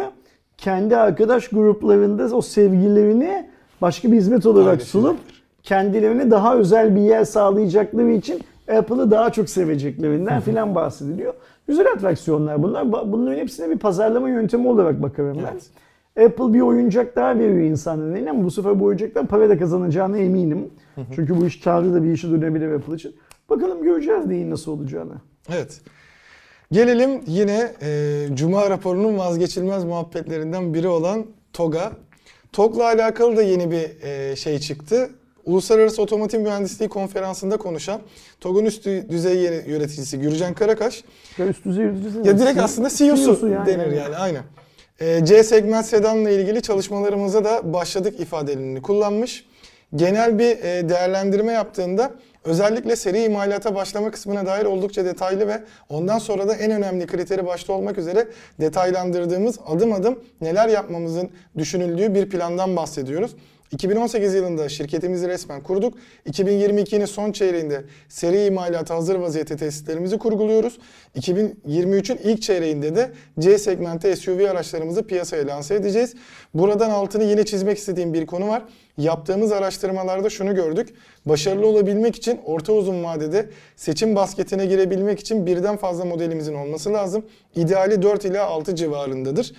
kendi arkadaş gruplarında o sevgilerini başka bir hizmet olarak Paylaşacaklar. sunup kendilerine daha özel bir yer sağlayacakları için Apple'ı daha çok seveceklerinden filan bahsediliyor. Güzel atraksiyonlar bunlar. Bunların hepsine bir pazarlama yöntemi olarak bakarım ben. Evet. Apple bir oyuncak daha veriyor insanlara eline ama bu sefer bu oyuncaktan para da kazanacağına eminim. Çünkü bu iş karlı da bir işe dönebilir Apple için. Bakalım göreceğiz neyin nasıl olacağını. Evet. Gelelim yine e, Cuma raporunun vazgeçilmez muhabbetlerinden biri olan TOG'a. TOG'la alakalı da yeni bir e, şey çıktı. Uluslararası Otomotiv Mühendisliği Konferansı'nda konuşan TOG'un üst dü- düzey yöneticisi Gürcan Karakaş Ya üst düzey yöneticisi ya direkt aslında CEO'su CEO'su yani. denir yani aynen. Ee, C segment sedanla ilgili çalışmalarımıza da başladık ifadelerini kullanmış. Genel bir e, değerlendirme yaptığında özellikle seri imalata başlama kısmına dair oldukça detaylı ve ondan sonra da en önemli kriteri başta olmak üzere detaylandırdığımız adım adım neler yapmamızın düşünüldüğü bir plandan bahsediyoruz. 2018 yılında şirketimizi resmen kurduk. 2022'nin son çeyreğinde seri imalata hazır vaziyette tesislerimizi kurguluyoruz. 2023'ün ilk çeyreğinde de C segmenti SUV araçlarımızı piyasaya lanse edeceğiz. Buradan altını yine çizmek istediğim bir konu var. Yaptığımız araştırmalarda şunu gördük. Başarılı olabilmek için orta uzun vadede seçim basketine girebilmek için birden fazla modelimizin olması lazım. İdeali 4 ila 6 civarındadır.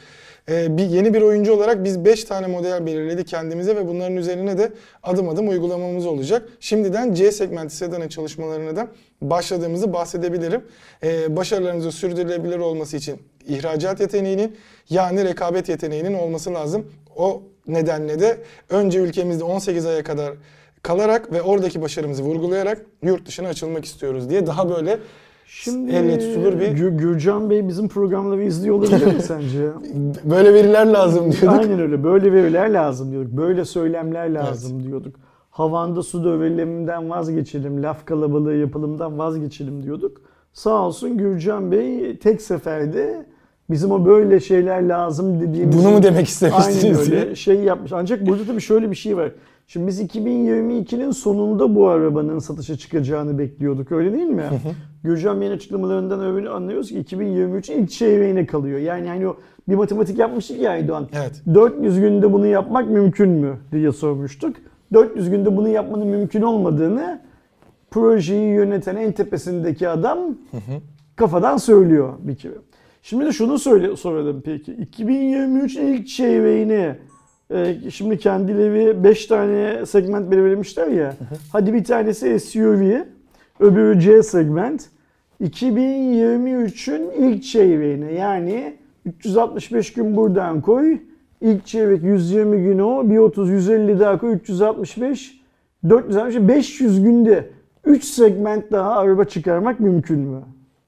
Ee, bir yeni bir oyuncu olarak biz 5 tane model belirledik kendimize ve bunların üzerine de adım adım uygulamamız olacak. Şimdiden C segmenti sedanın çalışmalarına da başladığımızı bahsedebilirim. Ee, başarılarımızın sürdürülebilir olması için ihracat yeteneğinin yani rekabet yeteneğinin olması lazım. O nedenle de önce ülkemizde 18 aya kadar kalarak ve oradaki başarımızı vurgulayarak yurt dışına açılmak istiyoruz diye daha böyle Şimdi elle tutulur bir Gür- Gürcan Bey bizim programları izliyor olabilir mi sence? böyle veriler lazım diyorduk. Aynen öyle. Böyle veriler lazım diyorduk. Böyle söylemler lazım diyorduk. Havanda su döveliminden vazgeçelim, laf kalabalığı yapılımdan vazgeçelim diyorduk. Sağ olsun Gürcan Bey tek seferde bizim o böyle şeyler lazım dediğimiz... Bunu mu demek Aynen istemiştiniz öyle diye. şey yapmış. Ancak burada tabii şöyle bir şey var. Şimdi biz 2022'nin sonunda bu arabanın satışa çıkacağını bekliyorduk öyle değil mi? Gürcan Bey'in açıklamalarından öyle anlıyoruz ki 2023'ün ilk çeyreğine kalıyor. Yani hani o bir matematik yapmıştık ya Aydoğan. Evet. 400 günde bunu yapmak mümkün mü diye sormuştuk. 400 günde bunu yapmanın mümkün olmadığını projeyi yöneten en tepesindeki adam kafadan söylüyor bir kere. Şimdi de şunu söyle soralım peki. 2023 ilk çeyreğini şimdi kendileri 5 tane segment belirlemişler ya. Hadi bir tanesi SUV, öbürü C segment. 2023'ün ilk çeyreğine yani 365 gün buradan koy. İlk çeyrek 120 gün o. Bir 30 150 daha koy 365 460 500 günde 3 segment daha araba çıkarmak mümkün mü?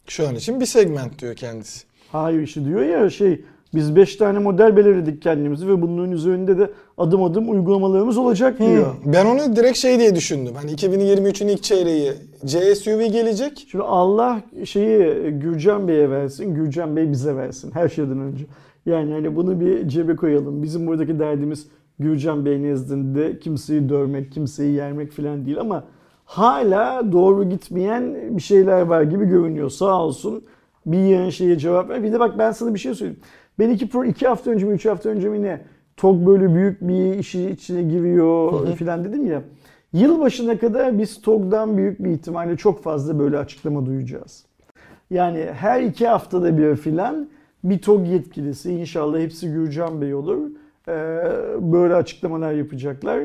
Şu an için bir segment diyor kendisi. Hayır işte diyor ya şey biz 5 tane model belirledik kendimizi ve bunların üzerinde de adım adım uygulamalarımız olacak diyor. Hmm. Ben onu direkt şey diye düşündüm. Hani 2023'ün ilk çeyreği CSUV gelecek. Şimdi Allah şeyi Gürcan Bey'e versin, Gürcan Bey bize versin her şeyden önce. Yani hani bunu bir cebe koyalım. Bizim buradaki derdimiz Gürcan Bey nezdinde kimseyi dövmek, kimseyi yermek falan değil ama hala doğru gitmeyen bir şeyler var gibi görünüyor. Sağ olsun bir yığın şeye cevap ver. Bir de bak ben sana bir şey söyleyeyim. Ben iki, pro, iki hafta önce mi, üç hafta önce mi ne TOG böyle büyük bir işi içine giriyor filan dedim ya. Yılbaşına kadar biz TOG'dan büyük bir ihtimalle çok fazla böyle açıklama duyacağız. Yani her iki haftada bir filan bir TOG yetkilisi inşallah hepsi Gürcan Bey olur. Böyle açıklamalar yapacaklar.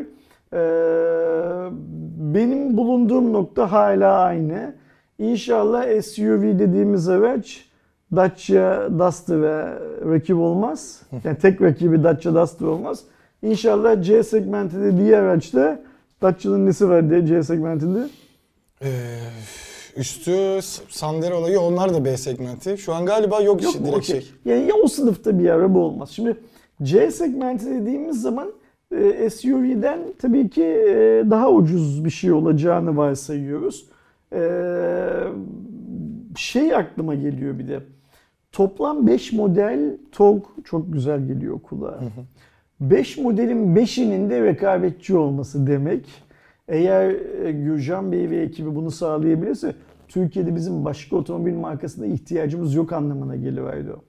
Benim bulunduğum nokta hala aynı. İnşallah SUV dediğimiz araç Dacia Duster'a rakip olmaz. Yani tek rakibi Dacia Duster olmaz. İnşallah C segmenti dediği araçta Dacia'nın nesi var diye C segmentinde? Ee, üstü Sandero olayı onlar da B segmenti. Şu an galiba yok, Yok işi direkt Okey. şey. Yani ya o sınıfta bir araba olmaz. Şimdi C segmenti dediğimiz zaman e, SUV'den tabii ki e, daha ucuz bir şey olacağını varsayıyoruz. E, şey aklıma geliyor bir de. Toplam 5 model TOG çok güzel geliyor kulağa. 5 modelin 5'inin de rekabetçi olması demek. Eğer e, Gürcan Bey ve ekibi bunu sağlayabilirse Türkiye'de bizim başka otomobil markasına ihtiyacımız yok anlamına geliverdi o.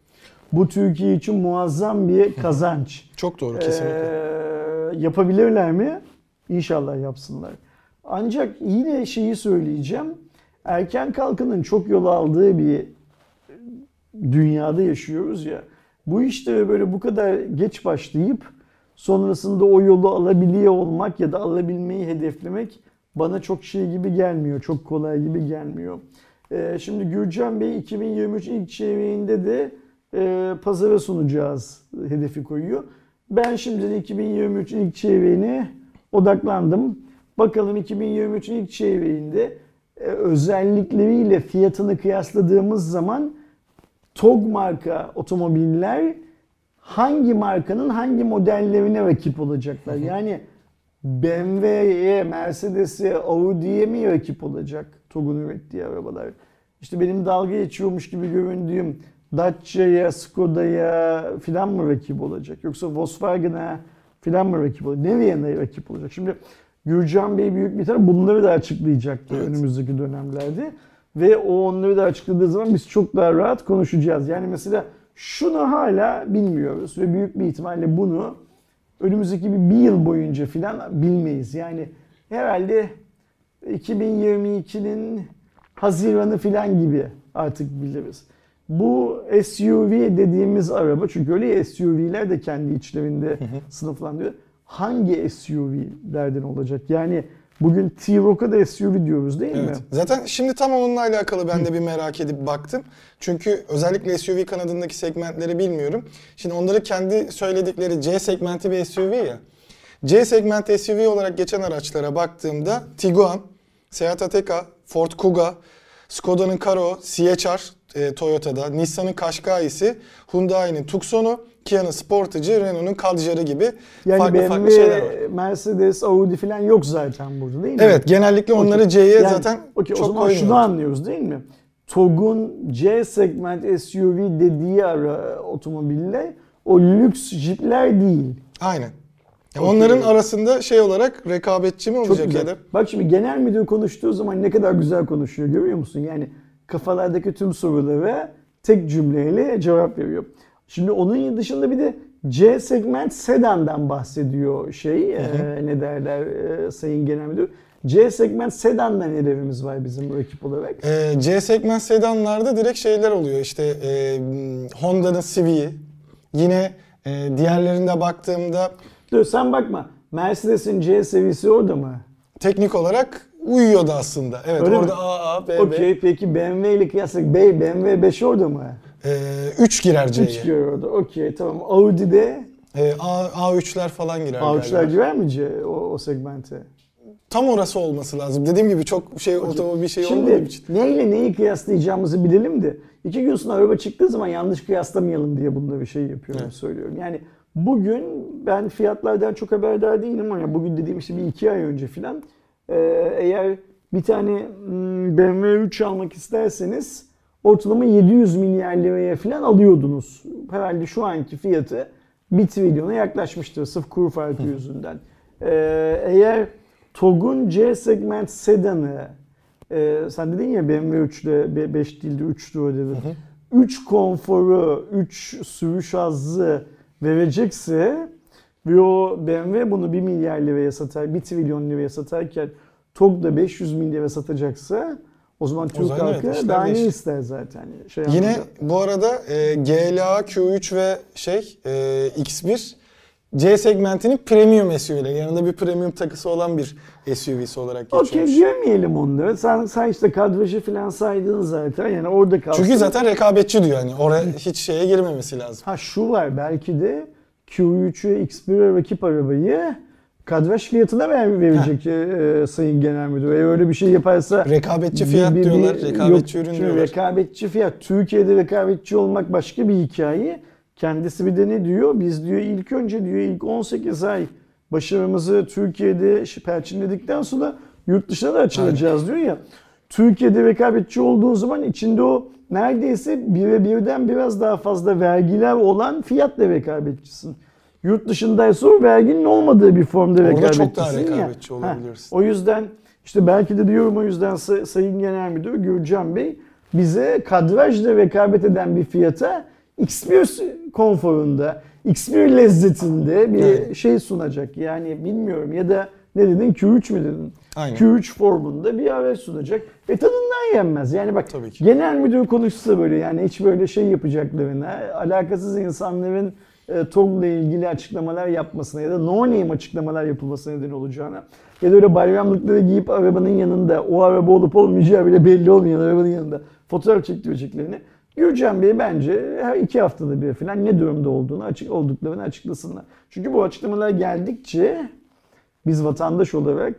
Bu Türkiye için muazzam bir kazanç. Çok doğru kesinlikle. Ee, yapabilirler mi? İnşallah yapsınlar. Ancak yine şeyi söyleyeceğim. Erken kalkının çok yol aldığı bir dünyada yaşıyoruz ya. Bu işlere böyle bu kadar geç başlayıp sonrasında o yolu alabiliyor olmak ya da alabilmeyi hedeflemek bana çok şey gibi gelmiyor. Çok kolay gibi gelmiyor. Ee, şimdi Gürcan Bey 2023 ilk çeyreğinde de e, pazara sunacağız hedefi koyuyor. Ben şimdiden 2023 ilk çeyreğine odaklandım. Bakalım 2023 ilk çeyreğinde e, özellikleriyle fiyatını kıyasladığımız zaman TOG marka otomobiller hangi markanın hangi modellerine rakip olacaklar? Yani BMW'ye, Mercedes'e, Audi'ye mi rakip olacak TOG'un ürettiği arabalar? İşte benim dalga geçiyormuş gibi göründüğüm Dacia'ya, Skoda'ya filan mı rakip olacak? Yoksa Volkswagen'a filan mı rakip olacak? Nereye ne rakip olacak? Şimdi Gürcan Bey büyük bir taraf bunları da açıklayacaktır Evet. önümüzdeki dönemlerde. Ve o onları da açıkladığı zaman biz çok daha rahat konuşacağız. Yani mesela şunu hala bilmiyoruz ve büyük bir ihtimalle bunu önümüzdeki bir, bir yıl boyunca filan bilmeyiz. Yani herhalde 2022'nin Haziran'ı filan gibi artık biliriz. Bu SUV dediğimiz araba çünkü öyle SUV'ler de kendi içlerinde sınıflandırıyor. Hangi SUV'lerden olacak? Yani bugün T-Roc'a da SUV diyoruz değil mi? Evet. Zaten şimdi tam onunla alakalı ben de bir merak edip baktım. Çünkü özellikle SUV kanadındaki segmentleri bilmiyorum. Şimdi onları kendi söyledikleri C segmenti bir SUV ya. C segment SUV olarak geçen araçlara baktığımda Tiguan, Seat Ateca, Ford Kuga, Skoda'nın Karo, CHR e, Toyota'da, Nissan'ın Qashqai'si, Hyundai'nin Tucson'u, Kia'nın Sportage'ı, Renault'un Kadjar'ı gibi Yani farklı BMW, farklı şeyler var. Mercedes, Audi falan yok zaten burada değil mi? Evet genellikle onları. C'ye Yani, zaten okey, çok o zaman şunu anlıyoruz değil mi? TOG'un C segment SUV dediği ara otomobiller o lüks jipler değil. Aynen. Ya Okey. Onların arasında şey olarak rekabetçi mi Çok olacak güzel. ya da? Bak şimdi genel müdür konuştuğu zaman ne kadar güzel konuşuyor görüyor musun? Yani kafalardaki tüm sorulara tek cümleyle cevap veriyor. Şimdi onun dışında bir de C segment sedandan bahsediyor şey e, ne derler e, sayın genel müdür. C segment sedanla nelerimiz var bizim rakip olarak? Ee, C segment sedanlarda direkt şeyler oluyor. İşte e, Honda'nın Civic'i. Yine e, diğerlerinde baktığımda Dur sen bakma. Mercedes'in C seviyesi orada mı? teknik olarak uyuyordu aslında. Evet Öyle orada mi? AA, BB. Okey peki BMW ile kıyaslasak B, BMW 5 orada mı? Ee, 3 girer 3 C'ye. giriyor orada. Okey tamam. Audi'de Ee, A, A3'ler falan girer A3'ler galiba. girer mi C, o, o segmente? Tam orası olması lazım. Dediğim gibi çok şey otomobil şey Şimdi için. neyle neyi kıyaslayacağımızı bilelim de iki gün sonra araba çıktığı zaman yanlış kıyaslamayalım diye bunda bir şey yapıyorum Evet. söylüyorum. Yani bugün ben fiyatlardan çok haberdar değilim ama bugün dediğim işte bir iki ay önce filan e, eğer bir tane hmm, BMW 3 almak isterseniz ortalama 700 milyar liraya filan alıyordunuz. Herhalde şu anki fiyatı 1 trilyona yaklaşmıştır sırf kuru farkı yüzünden. E, eğer TOG'un C segment sedanı ee, sen dedin ya BMW 3'le 5 değildi 3'tü o dedin. 3 konforu, 3 sürüş hazzı verecekse ve o BMW bunu 1 milyar liraya satar, 1 trilyon liraya satarken TOG da 500 bin liraya satacaksa o zaman Türk zaman evet, halkı işler daha ne ister zaten? Şey Yine anlamda. bu arada e, GLA, Q3 ve şey e, X1 C segmentinin premium SUV'leri. Yanında bir premium takısı olan bir SUV'si olarak Okey geçiyormuş. gömeyelim onları. Sen, sen işte kadrajı falan saydın zaten. Yani orada kalsın. Çünkü zaten rekabetçi diyor hani oraya hiç şeye girmemesi lazım. Ha şu var belki de Q3'ü X1'e rakip arabayı kadraj fiyatına ver, verecek e, Sayın Genel Müdür. Eğer öyle bir şey yaparsa... Rekabetçi fiyat bir- diyorlar, bir- rekabetçi yok, ürün diyorlar. Rekabetçi fiyat. Türkiye'de rekabetçi olmak başka bir hikaye. Kendisi bir de ne diyor? Biz diyor ilk önce diyor ilk 18 ay başarımızı Türkiye'de perçinledikten sonra yurt dışına da açılacağız diyor ya. Türkiye'de rekabetçi olduğun zaman içinde o neredeyse bire birden biraz daha fazla vergiler olan fiyatla rekabetçisin. Yurt dışındaysa o verginin olmadığı bir formda Orada rekabetçisin çok daha ya. rekabetçi Ha, olabilirsin. o yüzden işte belki de diyorum o yüzden Say- Sayın Genel Müdür Gürcan Bey bize kadrajla rekabet eden bir fiyata X1 konforunda, X1 lezzetinde bir Evet. şey sunacak. Yani bilmiyorum ya da ne dedin Q3 mü dedin? Aynen. Q3 formunda bir araç sunacak. E tadından yenmez. Yani bak Tabii ki. genel müdür konuşsa böyle yani hiç böyle şey yapacaklarına, alakasız insanların e, TOG'la ilgili açıklamalar yapmasına ya da no name açıklamalar yapılmasına neden olacağına ya da öyle bayramlıkları giyip arabanın yanında o araba olup olmayacağı bile belli olmayan arabanın yanında fotoğraf çektireceklerini Gürcan Bey bence her iki haftada bir falan ne durumda olduğunu açık olduklarını açıklasınlar. Çünkü bu açıklamalar geldikçe biz vatandaş olarak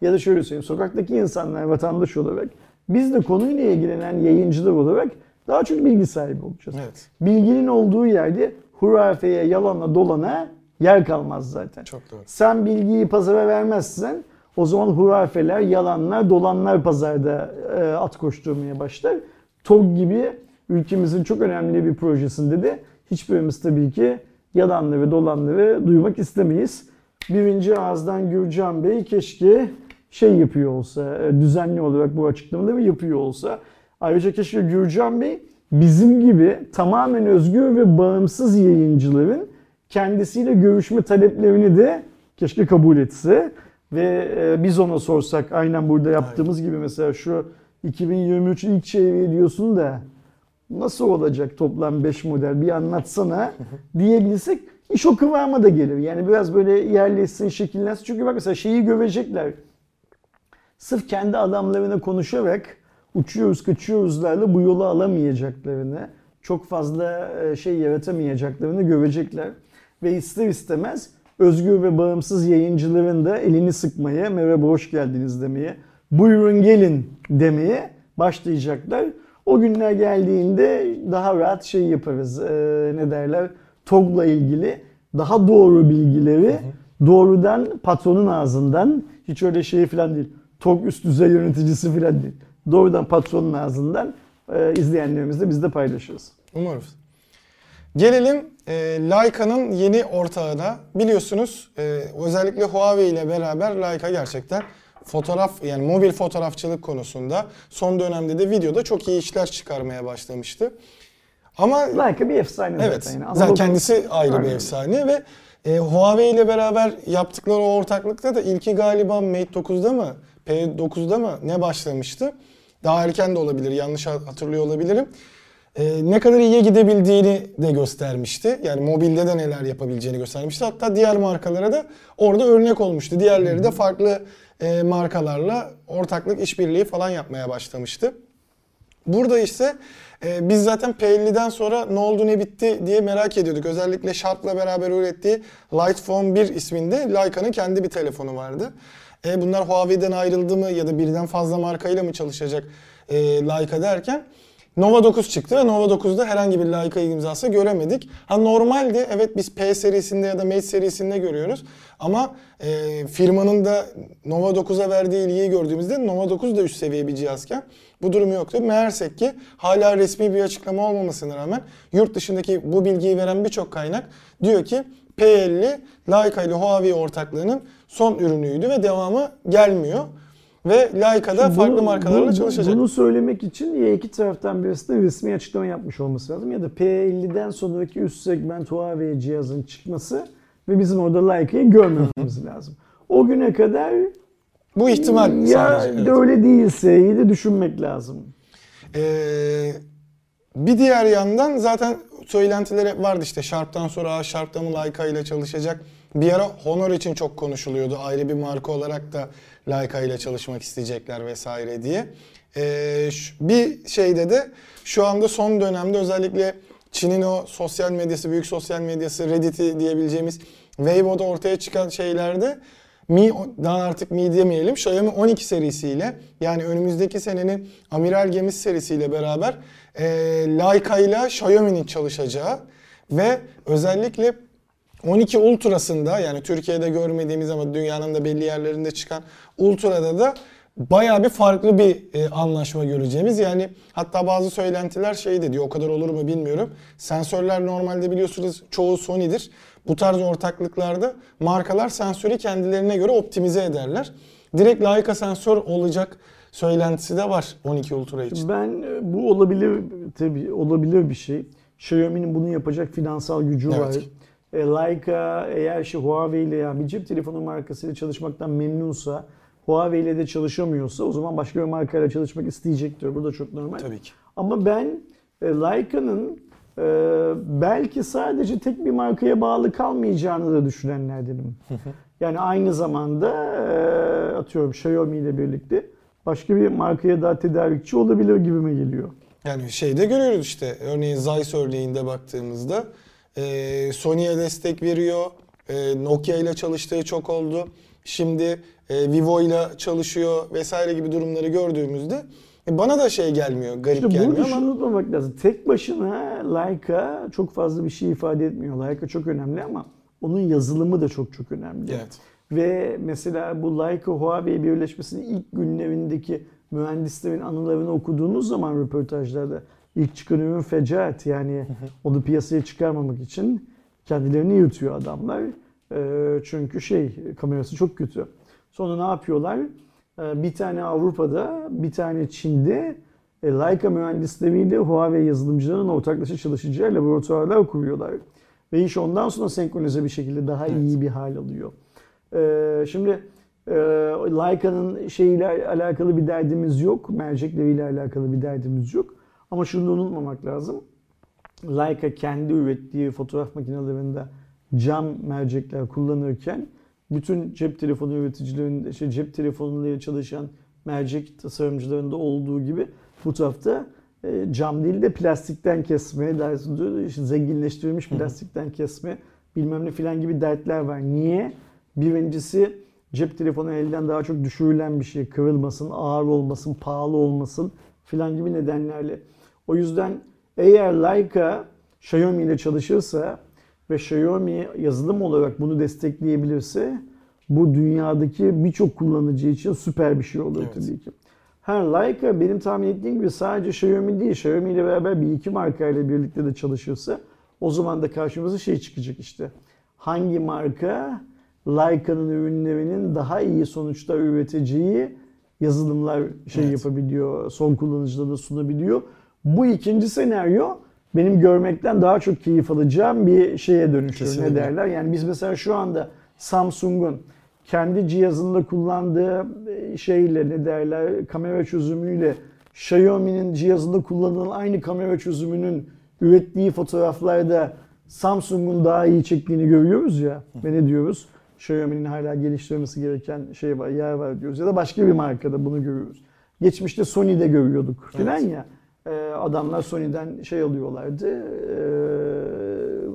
ya da şöyle söyleyeyim sokaktaki insanlar vatandaş olarak biz de konuyla ilgilenen yayıncılar olarak daha çok bilgi sahibi olacağız. Evet. Bilginin olduğu yerde hurafeye, yalana, dolana yer kalmaz zaten. Çok doğru. Sen bilgiyi pazara vermezsen o zaman hurafeler, yalanlar, dolanlar pazarda e, at koşturmaya başlar. TOG gibi ülkemizin çok önemli bir projesinde de hiçbirimiz tabii ki yalanları, dolanları duymak istemeyiz. Birinci ağızdan Gürcan Bey keşke şey yapıyor olsa, e, düzenli olarak bu açıklamaları yapıyor olsa. Ayrıca keşke Gürcan Bey bizim gibi tamamen özgür ve bağımsız yayıncıların kendisiyle görüşme taleplerini de keşke kabul etse ve e, biz ona sorsak aynen burada yaptığımız gibi mesela şu 2023 ilk çeyreği diyorsun da nasıl olacak toplam 5 model bir anlatsana diyebilsek iş o kıvama da gelir. Yani biraz böyle yerleşsin, şekillensin. Çünkü bak mesela şeyi görecekler. Sırf kendi adamlarına konuşarak uçuyoruz kaçıyoruzlarla bu yolu alamayacaklarını, çok fazla e, şey yaratamayacaklarını görecekler. Ve ister istemez özgür ve bağımsız yayıncıların da elini sıkmaya, merhaba hoş geldiniz demeye, buyurun gelin demeye başlayacaklar. O günler geldiğinde daha rahat şey yaparız. Ee, ne derler? TOG'la ilgili daha doğru bilgileri doğrudan patronun ağzından hiç öyle şey falan değil. TOG üst düzey yöneticisi falan değil. Doğrudan patronun ağzından e, izleyenlerimizle biz de paylaşırız. Umarız. Gelelim e, Leica'nın yeni ortağına. Biliyorsunuz e, özellikle Huawei ile beraber Leica gerçekten fotoğraf yani mobil fotoğrafçılık konusunda son dönemde de videoda çok iyi işler çıkarmaya başlamıştı. Ama Leica bir efsane evet zaten. Yani. zaten kendisi ayrı bir efsane ve e, Huawei ile beraber yaptıkları o ortaklıkta da ilki galiba Mate 9'da mı P9'da mı ne başlamıştı? Daha erken de olabilir yanlış hatırlıyor olabilirim. Ee, ne kadar iyiye gidebildiğini de göstermişti. Yani mobilde de neler yapabileceğini göstermişti. Hatta diğer markalara da orada örnek olmuştu. Diğerleri de farklı e, markalarla ortaklık işbirliği falan yapmaya başlamıştı. Burada ise e, biz zaten P50'den sonra ne oldu ne bitti diye merak ediyorduk. Özellikle Sharp'la beraber ürettiği Light Phone 1 isminde Leica'nın kendi bir telefonu vardı. E, bunlar Huawei'den ayrıldı mı ya da birden fazla markayla mı çalışacak e, Leica derken Nova 9 çıktı ve Nova 9'da herhangi bir Leica imzası göremedik. Ha normalde evet biz P serisinde ya da Mate serisinde görüyoruz. Ama e, firmanın da Nova 9'a verdiği ilgiyi gördüğümüzde Nova 9 da üst seviye bir cihazken bu durum yoktu. Meğersek ki hala resmi bir açıklama olmamasına rağmen yurt dışındaki bu bilgiyi veren birçok kaynak diyor ki P50 Leica ile Huawei ortaklığının son ürünüydü ve devamı gelmiyor. Ve Leica'da Şimdi farklı bunu- markalarla bunu- çalışacak. Bunu söylemek için ya iki taraftan birisi de resmi açıklama yapmış olması lazım ya da P50'den sonraki üst segment Huawei cihazın çıkması ve bizim orada Leica'yı görmememiz lazım. O güne kadar Bu ihtimal ya sadece. evet. da öyle değilse iyi de düşünmek lazım. Ee, bir diğer yandan zaten söylentiler hep vardı işte Sharp'tan sonra "Aa, Sharp'ta mı Leica ile çalışacak. Bir ara Honor için çok konuşuluyordu. Ayrı bir marka olarak da Leica ile çalışmak isteyecekler vesaire diye. Ee, bir şeyde de şu anda son dönemde özellikle Çin'in o sosyal medyası, büyük sosyal medyası Reddit'i diyebileceğimiz Weibo'da ortaya çıkan şeylerde Mi, daha artık Mi demeyelim, Xiaomi 12 serisiyle yani önümüzdeki senenin Amiral Gemisi serisiyle beraber e, Leica ile Xiaomi'nin çalışacağı ve özellikle 12 Ultra'sında yani Türkiye'de görmediğimiz ama dünyanın da belli yerlerinde çıkan Ultra'da da bayağı bir farklı bir e, anlaşma göreceğimiz. Yani hatta bazı söylentiler şey de diyor o kadar olur mu bilmiyorum. Sensörler normalde biliyorsunuz çoğu Sony'dir. Bu tarz ortaklıklarda markalar sensörü kendilerine göre optimize ederler. Direkt Leica sensör olacak söylentisi de var 12 Ultra için. Ben e, bu olabilir tabii olabilir bir şey. Xiaomi'nin bunu yapacak finansal gücü Evet. var. E, Leica eğer şey Huawei ile yani bir cep telefonu markasıyla çalışmaktan memnunsa, Huawei ile de çalışamıyorsa o zaman başka bir markayla çalışmak isteyecektir. Bu da çok normal. Tabii ki. Ama ben e, Leica'nın e, belki sadece tek bir markaya bağlı kalmayacağını da düşünenlerdenim. yani aynı zamanda e, atıyorum Xiaomi ile birlikte başka bir markaya daha tedarikçi olabilir gibime geliyor. Yani şeyde görüyoruz işte örneğin Zeiss örneğinde baktığımızda e, Sony'ye destek veriyor. E, Nokia ile çalıştığı çok oldu. Şimdi e, Vivo ile çalışıyor vesaire gibi durumları gördüğümüzde e, bana da şey gelmiyor, garip İşte gelmiyor ama unutmamak lazım. Tek başına Leica çok fazla bir şey ifade etmiyor. Leica çok önemli ama onun yazılımı da çok çok önemli. evet. Ve mesela bu Leica Huawei birleşmesinin ilk günlerindeki mühendislerin anılarını okuduğunuz zaman röportajlarda ilk çıkan ürün fecaat yani onu piyasaya çıkarmamak için kendilerini yırtıyor adamlar. Ee, çünkü şey kamerası çok kötü. Sonra ne yapıyorlar? Ee, bir tane Avrupa'da, bir tane Çin'de e, Leica mühendisleriyle Huawei yazılımcılarının ortaklaşa çalışacağı laboratuvarlar kuruyorlar. Ve iş ondan sonra senkronize bir şekilde daha iyi bir hal alıyor. Ee, şimdi e, Leica'nın şeyiyle alakalı bir derdimiz yok. Mercekleriyle alakalı bir derdimiz yok. Ama şunu da unutmamak lazım. Leica kendi ürettiği fotoğraf makinelerinde cam mercekler kullanırken bütün cep telefonu üreticilerinde, şey, cep telefonuyla çalışan mercek tasarımcılarında olduğu gibi bu tarafta e, cam değil de plastikten kesme, dersi- işte zenginleştirilmiş plastikten kesme bilmem ne filan gibi dertler var. Niye? Birincisi cep telefonu elden daha çok düşürülen bir şey. Kırılmasın, ağır olmasın, pahalı olmasın filan gibi nedenlerle. O yüzden eğer Leica Xiaomi ile çalışırsa ve Xiaomi yazılım olarak bunu destekleyebilirse bu dünyadaki birçok kullanıcı için süper bir şey olur Evet. tabii ki. Ha Leica benim tahmin ettiğim gibi sadece Xiaomi değil, Xiaomi ile beraber bir iki markayla birlikte de çalışırsa o zaman da karşımıza şey çıkacak işte. Hangi marka Leica'nın ürünlerinin daha iyi sonuçlar üreteceği yazılımlar şey Evet. yapabiliyor, son kullanıcılarına sunabiliyor. Bu ikinci senaryo benim görmekten daha çok keyif alacağım bir şeye dönüşüyor. Ne Kesinlikle. derler? Yani biz mesela şu anda Samsung'un kendi cihazında kullandığı e, şeyle ne derler kamera çözümüyle Xiaomi'nin cihazında kullanılan aynı kamera çözümünün ürettiği fotoğraflarda Samsung'un daha iyi çektiğini görüyoruz ya. Ve ne diyoruz? Xiaomi'nin hala geliştirmesi gereken şey var, yer var diyoruz. Ya da başka bir markada bunu görüyoruz. Geçmişte Sony'de görüyorduk filan ya. Ee, adamlar Sony'den şey alıyorlardı, e,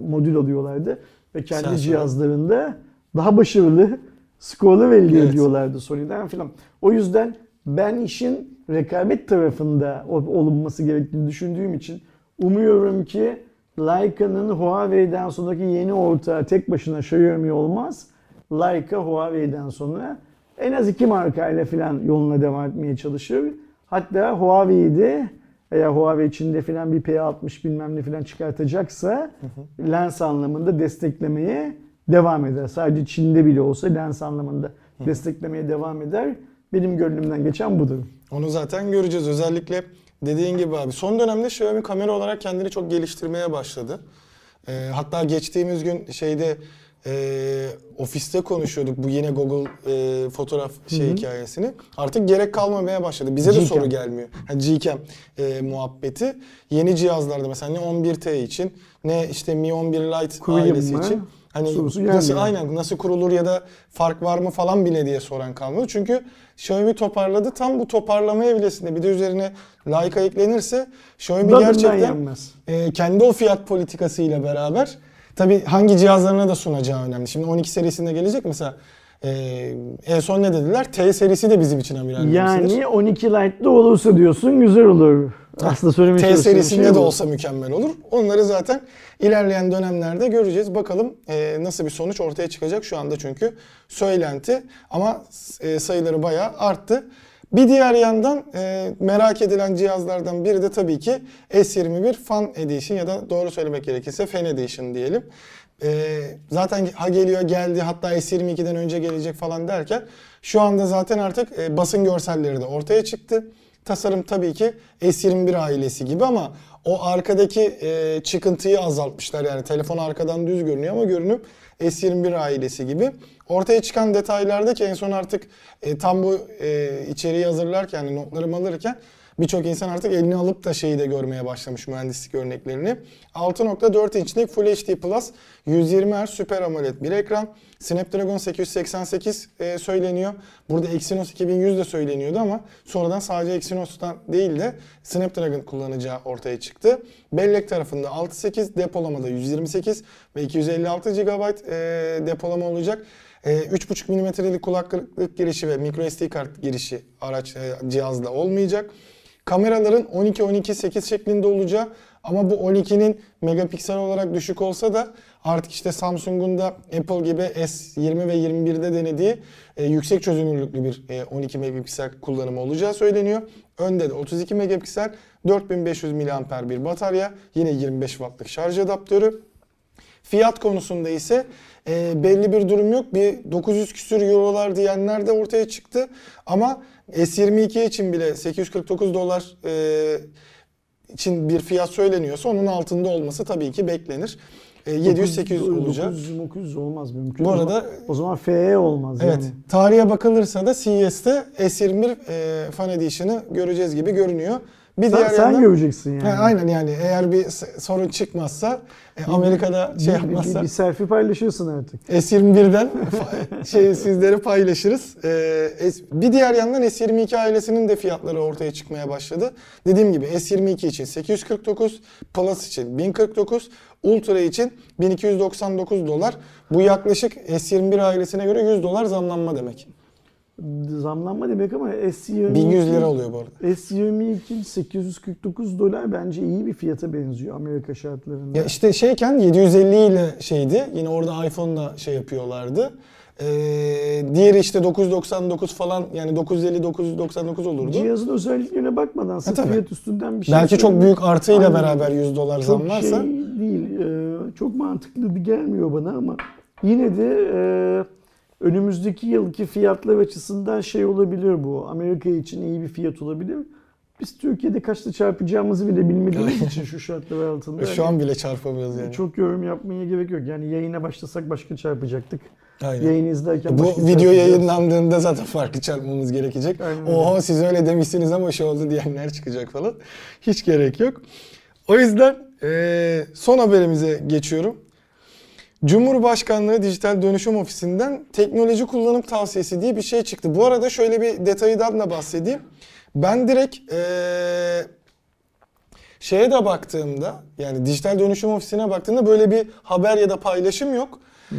modül alıyorlardı ve kendi Sensör. cihazlarında daha başarılı skorlar elde Evet. ediyorlardı Sony'den filan. O yüzden ben işin rekabet tarafında ol- olunması gerektiğini düşündüğüm için umuyorum ki Leica'nın Huawei'den sonraki yeni ortağı tek başına Xiaomi olmaz. Leica Huawei'den sonra en az iki markayla filan yoluna devam etmeye çalışır. Hatta Huawei'de eğer Huawei Çin'de filan bir P60 bilmem ne filan çıkartacaksa lens anlamında desteklemeye devam eder. Sadece Çin'de bile olsa lens anlamında desteklemeye devam eder. Benim gönlümden geçen budur. Onu zaten göreceğiz. Özellikle dediğin gibi abi son dönemde Xiaomi kamera olarak kendini çok geliştirmeye başladı. Ee, hatta geçtiğimiz gün şeyde e, ofiste konuşuyorduk bu yine Google e, fotoğraf şey hikayesini. Artık gerek kalmamaya başladı. Bize de Gcam. soru gelmiyor. Ha, Gcam e, muhabbeti. Yeni cihazlarda mesela ne 11T için ne işte Mi 11 Lite Kurayım ailesi mı? için. Hani Sorusu nasıl gelmiyor. aynen nasıl kurulur ya da fark var mı falan bile diye soran kalmadı. Çünkü Xiaomi toparladı. Tam bu toparlama evresinde bir de üzerine Leica eklenirse Xiaomi Tadından gerçekten yenmez. e, kendi o fiyat politikasıyla beraber tabi hangi cihazlarına da sunacağı önemli. Şimdi 12 serisinde gelecek mesela e, en son ne dediler? T serisi de bizim için amiral gemisidir. Yani 12 Lite'da olursa diyorsun güzel olur. Aslında söylemeye T çalıştığım serisinde şey de olsa mükemmel olur. Onları zaten ilerleyen dönemlerde göreceğiz. Bakalım e, nasıl bir sonuç ortaya çıkacak şu anda çünkü söylenti ama e, sayıları bayağı arttı. Bir diğer yandan e, merak edilen cihazlardan biri de tabii ki S21 Fan Edition ya da doğru söylemek gerekirse Fan Edition diyelim. E, zaten ha geliyor geldi hatta S22'den önce gelecek falan derken şu anda zaten artık e, basın görselleri de ortaya çıktı. Tasarım tabii ki S21 ailesi gibi ama o arkadaki e, çıkıntıyı azaltmışlar. Yani telefon arkadan düz görünüyor ama görünüm S21 ailesi gibi. Ortaya çıkan detaylarda ki en son artık e, tam bu e, içeriği hazırlarken, yani notlarımı alırken birçok insan artık elini alıp da şeyi de görmeye başlamış mühendislik örneklerini. 6.4 inçlik Full HD Plus 120 Hz Super AMOLED bir ekran. Snapdragon 888 e, söyleniyor. Burada Exynos 2100 de söyleniyordu ama sonradan sadece Exynos'tan değil de Snapdragon kullanacağı ortaya çıktı. Bellek tarafında 6.8, depolamada 128 ve 256 GB e, depolama olacak. E, 3.5 mm'lik kulaklık girişi ve microSD kart girişi araç e, cihazda olmayacak. Kameraların 12-12-8 şeklinde olacağı ama bu 12'nin megapiksel olarak düşük olsa da artık işte Samsung'un da Apple gibi S20 ve 21'de denediği e, yüksek çözünürlüklü bir e, 12 megapiksel kullanımı olacağı söyleniyor. Önde de 32 megapiksel 4500 mAh bir batarya, yine 25 wattlık şarj adaptörü. Fiyat konusunda ise e, belli bir durum yok. Bir 900 küsür eurolar diyenler de ortaya çıktı. Ama S22 için bile 849 dolar e, için bir fiyat söyleniyorsa onun altında olması tabii ki beklenir. E, 700-800 olacak. 900 900 olmaz mümkün. Bu O arada- zaman- o zaman FE olmaz Evet. yani. Tarihe bakılırsa da CES'te S21 e, Fan Edition'ı göreceğiz gibi görünüyor. Bir Sen, diğer sen yandan- göreceksin yani. Ha, aynen yani eğer bir sorun çıkmazsa e, Amerika'da Bir- şey yapmazsa Bir, bir selfie paylaşırsın artık. S21'den fa- şey sizleri paylaşırız. Ee, bir diğer yandan S22 ailesinin de fiyatları ortaya çıkmaya başladı. Dediğim gibi S22 için 849, Plus için 1049, Ultra için 1299 dolar. Bu yaklaşık S21 ailesine göre 100 dolar zamlanma demek. Zamlanma demek ama S22 1100 lira oluyor bu arada. S22 849 dolar bence iyi bir fiyata benziyor Amerika şartlarında. Ya işte şeyken 750 ile şeydi. Yine orada iPhone'la şey yapıyorlardı. Ee, diğeri işte 999 falan yani 950 999 olurdu. Cihazın özelliklerine bakmadan sırf tabii. fiyat üstünden bir şey Belki çok büyük artıyla Aynen. beraber 100 dolar çok zam varsa şey değil. e, çok mantıklı gelmiyor bana ama yine de e, önümüzdeki yılki fiyatlar açısından şey olabilir bu. Amerika için iyi bir fiyat olabilir. Biz Türkiye'de kaçta çarpacağımızı bile bilmediğimiz için şu şartlar altında. şu hani an bile çarpamıyoruz yani. çok yorum yapmaya gerek yok. Yani yayına başlasak başka çarpacaktık. Aynen. Yayını izlerken Bu video yayınlandığında zaten farklı çarpmamız gerekecek. Aynen. Oha siz öyle demişsiniz ama şey oldu diyenler çıkacak falan. Hiç gerek yok. O yüzden eee, son haberimize geçiyorum. Cumhurbaşkanlığı Dijital Dönüşüm Ofisi'nden teknoloji kullanım tavsiyesi diye bir şey çıktı. Bu arada şöyle bir detaydan da bahsedeyim. Ben direkt eee, şeye de baktığımda yani dijital dönüşüm ofisine baktığımda böyle bir haber ya da paylaşım yok. Ee,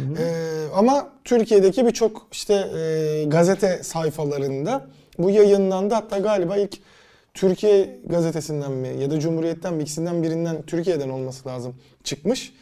ama Türkiye'deki birçok işte e, gazete sayfalarında bu yayınlandı. Hatta galiba ilk Türkiye gazetesinden mi ya da Cumhuriyet'ten mi ikisinden birinden Türkiye'den olması lazım çıkmış.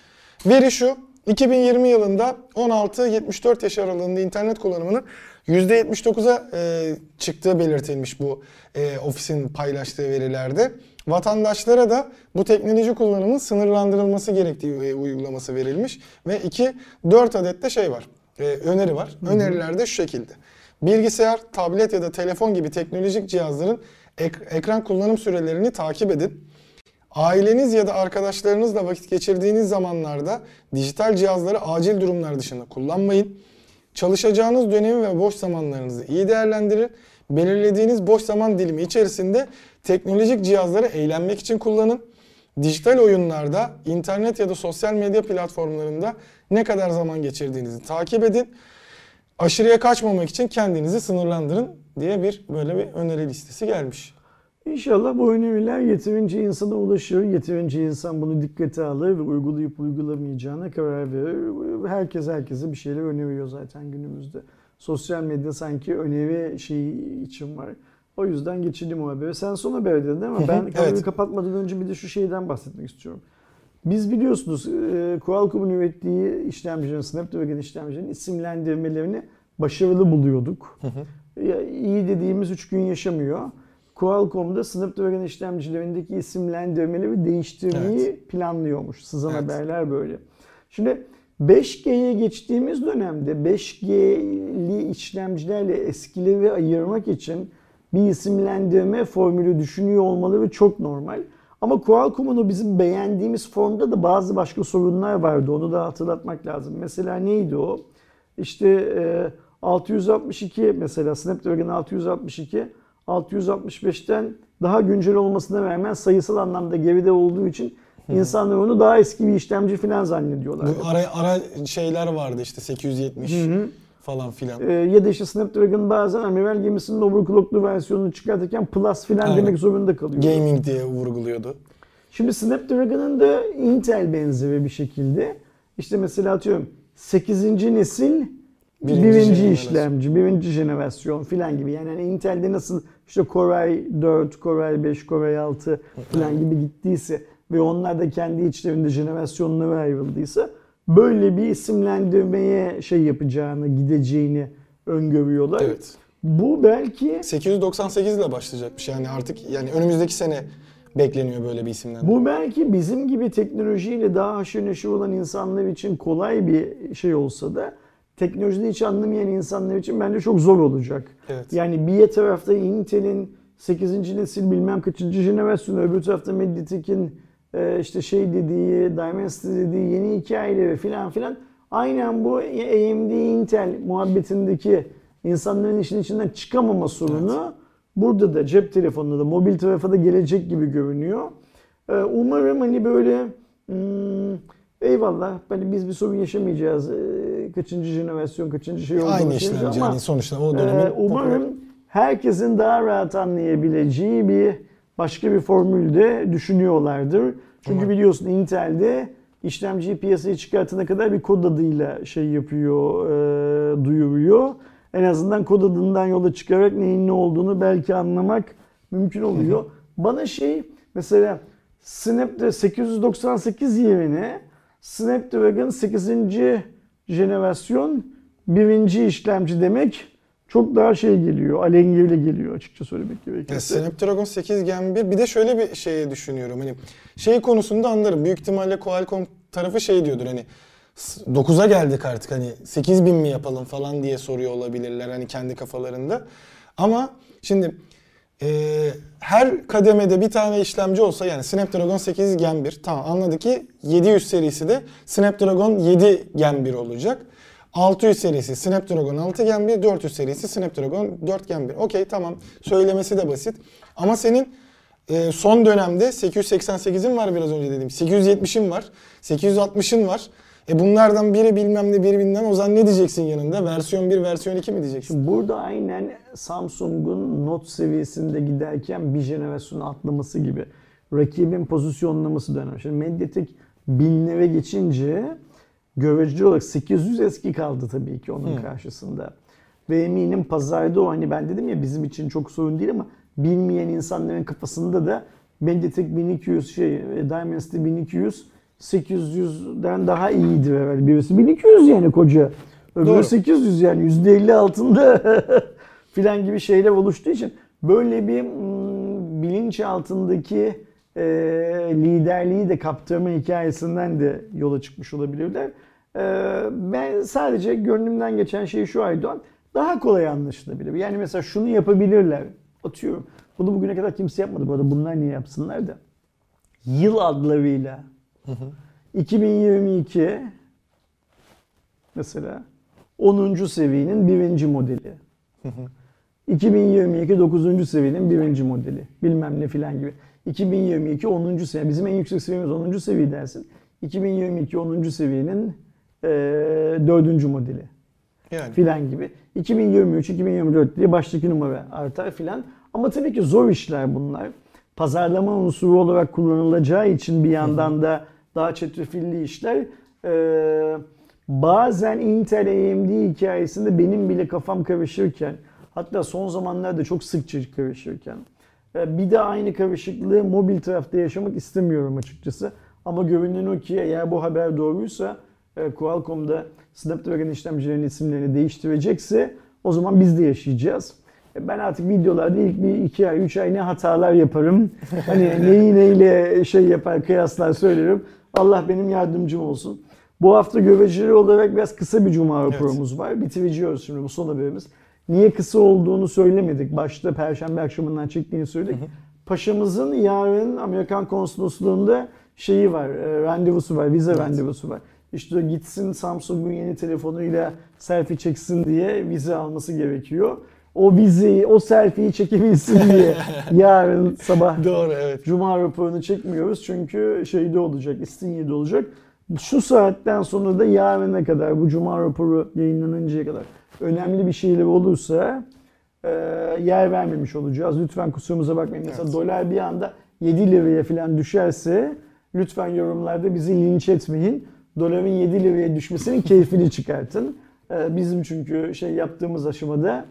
Veri şu 2020 yılında 16-74 yaş aralığında internet kullanımının %79'a e, çıktığı belirtilmiş bu e, ofisin paylaştığı verilerde. Vatandaşlara da bu teknoloji kullanımının sınırlandırılması gerektiği e, uygulaması verilmiş ve 2 4 adet de şey var. e, öneri var. Öneriler de şu şekilde. Bilgisayar, tablet ya da telefon gibi teknolojik cihazların ek- ekran kullanım sürelerini takip edin. Aileniz ya da arkadaşlarınızla vakit geçirdiğiniz zamanlarda dijital cihazları acil durumlar dışında kullanmayın. Çalışacağınız dönemi ve boş zamanlarınızı iyi değerlendirin. Belirlediğiniz boş zaman dilimi içerisinde teknolojik cihazları eğlenmek için kullanın. Dijital oyunlarda, internet ya da sosyal medya platformlarında ne kadar zaman geçirdiğinizi takip edin. Aşırıya kaçmamak için kendinizi sınırlandırın diye bir böyle bir öneri listesi gelmiş. İnşallah bu öneriler yeterince insana ulaşır, yeterince insan bunu dikkate alır ve uygulayıp uygulamayacağına karar verir. Herkes herkese bir şeyler öneriyor zaten günümüzde. Sosyal medya sanki öneri şeyi için var. O yüzden geçelim o habere. Sen son haber dedin değil mi? Ben Evet. kapatmadan önce bir de şu şeyden bahsetmek istiyorum. Biz biliyorsunuz e, Qualcomm'un ürettiği işlemcilerin, Snapdragon işlemcilerin isimlendirmelerini başarılı buluyorduk. İyi dediğimiz 3 gün yaşamıyor. Qualcomm'da Snapdragon işlemcilerindeki isimlendirmeleri değiştirmeyi planlıyormuş. Sızan Evet. haberler böyle. Şimdi 5G'ye geçtiğimiz dönemde 5G'li işlemcilerle eskileri ayırmak için bir isimlendirme formülü düşünüyor olmaları çok normal. Ama Qualcomm'un o bizim beğendiğimiz formda da bazı başka sorunlar vardı. Onu da hatırlatmak lazım. Mesela neydi o? İşte e, 662 mesela Snapdragon 662 665'ten daha güncel olmasına rağmen sayısal anlamda geride olduğu için insanlar onu daha eski bir işlemci falan zannediyorlar. Bu ara, ara şeyler vardı işte 870 falan filan. Ee, ya da işte Snapdragon bazen amiral gemisinin overclocklu versiyonunu çıkartırken plus filan Aynen. demek zorunda kalıyor. Gaming diye vurguluyordu. Şimdi Snapdragon'ın da Intel benzeri bir şekilde işte mesela atıyorum 8. nesil Birinci birinci, jenerasyon. işlemci, birinci jenerasyon filan gibi. Yani hani Intel'de nasıl işte Core i 4, Core i 5, Core i 6 filan gibi gittiyse ve onlar da kendi içlerinde jenerasyonlara ayrıldıysa böyle bir isimlendirmeye şey yapacağını, gideceğini öngörüyorlar. Evet. Bu belki 898 ile başlayacakmış yani artık yani önümüzdeki sene bekleniyor böyle bir isimden. Bu belki bizim gibi teknolojiyle daha haşır neşir olan insanlar için kolay bir şey olsa da teknolojide hiç anlamayan insanlar için bence çok zor olacak. Evet. Yani bir tarafta Intel'in 8. nesil bilmem kaçıncı jenerasyonu, öbür tarafta Mediatek'in e, işte şey dediği, Dimensity dediği yeni hikayeleri filan filan. Aynen bu AMD Intel muhabbetindeki insanların işin içinden çıkamama sorunu burada da cep telefonunda da mobil tarafa da gelecek gibi görünüyor. Ee, Umarım hani böyle hmm, eyvallah hani biz bir sorun yaşamayacağız. Kaçıncı jenerasyon, kaçıncı şey olduğunu Aynı işlemci ama yani sonuçta o dönemin umarım herkesin daha rahat anlayabileceği bir başka bir formül de düşünüyorlardır. Çünkü Umarım. biliyorsun Intel'de işlemciyi piyasaya çıkartana kadar bir kod adıyla şey yapıyor, e, duyuruyor. En azından kod adından yola çıkarak neyin ne olduğunu belki anlamak mümkün oluyor. Bana şey mesela Snapdragon 898 yerine Snapdragon 8. jenerasyon birinci işlemci demek çok daha şey geliyor, alengirli geliyor açıkça söylemek gerekirse. Snapdragon 8 Gen 1 bir de şöyle bir şey düşünüyorum hani şey konusunda anlarım büyük ihtimalle Qualcomm tarafı şey diyordur hani 9'a geldik artık hani 8000 mi yapalım falan diye soruyor olabilirler hani kendi kafalarında. Ama şimdi e, her kademede bir tane işlemci olsa yani Snapdragon 8 Gen 1 tamam anladık ki 700 serisi de Snapdragon 7 Gen 1 olacak. 600 serisi Snapdragon 6 Gen 1, 400 serisi Snapdragon 4 Gen 1. Okey tamam söylemesi de basit. Ama senin e, son dönemde 888'in var biraz önce dediğim. 870'in var. 860'ın var. E bunlardan biri bilmem ne biri bilmem o zaman ne diyeceksin yanında? Versiyon 1, versiyon 2 mi diyeceksin? Burada aynen Samsung'un Note seviyesinde giderken bir jenerasyon atlaması gibi. Rakibin pozisyonlaması dönem. Şimdi Mediatek binlere geçince görece olarak 800 eski kaldı tabii ki onun karşısında. Ve eminim pazarda o hani ben dedim ya bizim için çok sorun değil ama bilmeyen insanların kafasında da Mediatek 1200 şey Dimensity 1200 800'den daha iyidir herhalde. Birisi 1200 yani koca. Öbürü Doğru. 800 yani %50 altında filan gibi şeyler oluştuğu için böyle bir mm, bilinç altındaki e, liderliği de kaptırma hikayesinden de yola çıkmış olabilirler. E, ben sadece gönlümden geçen şey şu Aydoğan daha kolay anlaşılabilir. Yani mesela şunu yapabilirler. Atıyorum. Bunu bugüne kadar kimse yapmadı. Bu arada bunlar niye yapsınlar da. yıl adlarıyla 2022 mesela 10. seviyenin birinci modeli. 2022 9. seviyenin birinci modeli. Bilmem ne filan gibi. 2022 10. seviye. Bizim en yüksek seviyemiz 10. seviye dersin. 2022 10. seviyenin eee 4. modeli Yani. filan gibi. 2023, 2024 diye baştaki numara artar filan. Ama tabii ki zor işler bunlar. Pazarlama unsuru olarak kullanılacağı için bir yandan da daha çetrefilli işler. Ee, bazen Intel AMD hikayesinde benim bile kafam karışırken hatta son zamanlarda çok sıkça karışırken e, bir de aynı karışıklığı mobil tarafta yaşamak istemiyorum açıkçası. Ama görünen o ki eğer bu haber doğruysa e, Qualcomm'da Snapdragon işlemcilerinin isimlerini değiştirecekse o zaman biz de yaşayacağız. E, Ben artık videolarda ilk bir iki ay, üç ay ne hatalar yaparım. Hani neyi neyle şey yapar, kıyaslar söylerim. Allah benim yardımcım olsun. Bu hafta göreceli olarak biraz kısa bir cuma raporumuz var. Bitireceğiz şimdi bu son haberimiz. Niye kısa olduğunu söylemedik. Başta perşembe akşamından çektiğini söyledik. Paşamızın yarın Amerikan konsolosluğunda şeyi var, e, randevusu var, vize randevusu var. İşte gitsin Samsung'un yeni telefonuyla selfie çeksin diye vize alması gerekiyor. O vizeyi, o selfie'yi çekebilsin diye yarın sabah Doğru evet. Cuma raporunu çekmiyoruz çünkü şeyde olacak, İstinye'de olacak. Şu saatten sonra da yarına kadar bu Cuma raporu yayınlanıncaya kadar önemli bir şeyler olursa e, yer vermemiş olacağız. Lütfen kusurumuza bakmayın. Mesela Evet. dolar bir anda 7 liraya falan düşerse lütfen yorumlarda bizi linç etmeyin. Doların 7 liraya düşmesinin keyfini çıkartın. E, bizim çünkü şey yaptığımız aşamada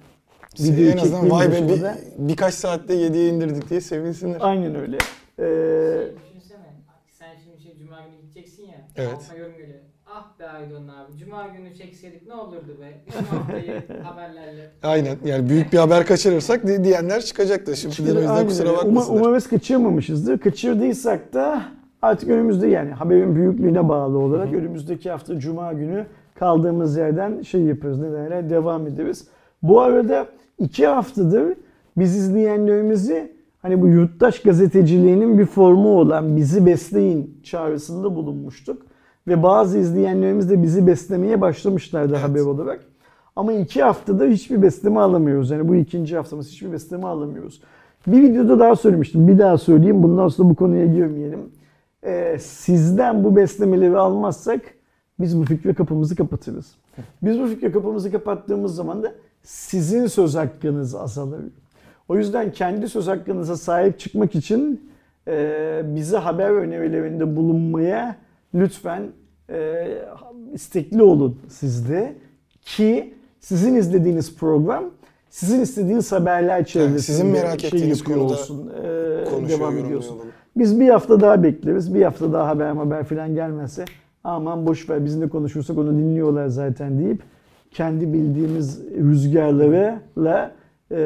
videoyu en azından vay be bir, birkaç saatte 7'ye indirdik diye sevinsinler. Aynen öyle. Ee, Düşünsene sen şimdi şey cuma günü gideceksin ya. Evet. Altına yorum geliyor. Ah be Aydın abi cuma günü çekseydik ne olurdu be? Bütün haftayı haberlerle. Aynen yani büyük bir haber kaçırırsak di- diyenler çıkacaktır. Şimdi bizden Aynen kusura öyle. Uma- bakmasınlar. Umarız kaçırmamışızdır. Kaçırdıysak da artık önümüzde yani haberin büyüklüğüne bağlı olarak önümüzdeki hafta Cuma günü kaldığımız yerden şey yapıyoruz. Ne derler? Devam ederiz. Bu arada iki haftadır biz izleyenlerimizi hani bu yurttaş gazeteciliğinin bir formu olan bizi besleyin çağrısında bulunmuştuk. Ve bazı izleyenlerimiz de bizi beslemeye başlamışlardı haber olarak. Ama iki haftada hiçbir besleme alamıyoruz. Yani bu ikinci haftamız hiçbir besleme alamıyoruz. Bir videoda daha söylemiştim. Bir daha söyleyeyim. Bundan sonra bu konuya girmeyelim. Ee, sizden bu beslemeleri almazsak biz bu fikre kapımızı kapatırız. Biz bu fikre kapımızı kapattığımız zaman da sizin söz hakkınız azalır. O yüzden kendi söz hakkınıza sahip çıkmak için e, bize haber önerilerinde bulunmaya lütfen e, istekli olun sizde ki sizin izlediğiniz program sizin istediğiniz haberler çevresinde sizin merak şey ettiğiniz konuda olsun, e, devam ediyorsun. Biz bir hafta daha bekleriz. Bir hafta daha haber haber falan gelmezse aman boş ver biz ne konuşursak onu dinliyorlar zaten deyip kendi bildiğimiz rüzgarlarla e,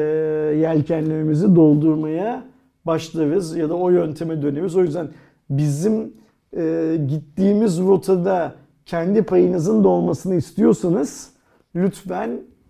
yelkenlerimizi doldurmaya başlarız ya da o yönteme döneriz. O yüzden bizim e, gittiğimiz rotada kendi payınızın da olmasını istiyorsanız lütfen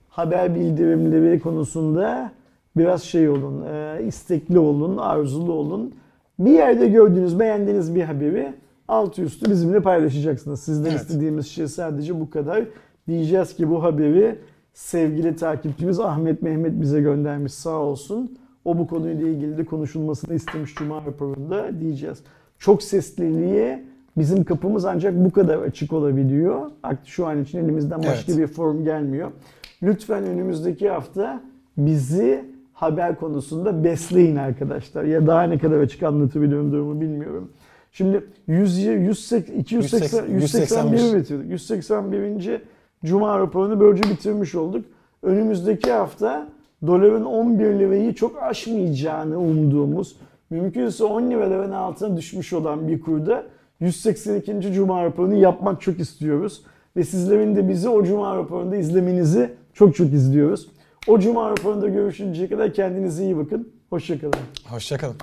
haber bildirimleri konusunda biraz şey olun, e, istekli olun, arzulu olun. Bir yerde gördüğünüz, beğendiğiniz bir haberi altı üstü bizimle paylaşacaksınız. Sizden Evet. istediğimiz şey sadece bu kadar. Diyeceğiz ki bu haberi sevgili takipçimiz Ahmet Mehmet bize göndermiş sağ olsun. O bu konuyla ilgili de konuşulmasını istemiş Cuma raporunda diyeceğiz. Çok sesliliğe bizim kapımız ancak bu kadar açık olabiliyor. Şu an için elimizden başka Evet. bir form gelmiyor. Lütfen önümüzdeki hafta bizi haber konusunda besleyin arkadaşlar. Ya daha ne kadar açık anlatabiliyorum durumu bilmiyorum. Şimdi 100, 180, 280, 181 bitirdik. 181. Cuma raporunu böylece bitirmiş olduk. Önümüzdeki hafta doların 11 lirayı çok aşmayacağını umduğumuz, mümkünse 10 liraların altına düşmüş olan bir kurda 182. Cuma raporunu yapmak çok istiyoruz. Ve sizlerin de bizi o Cuma raporunda izlemenizi çok çok izliyoruz. O Cuma raporunda görüşünceye kadar kendinize iyi bakın. Hoşçakalın. Hoşçakalın.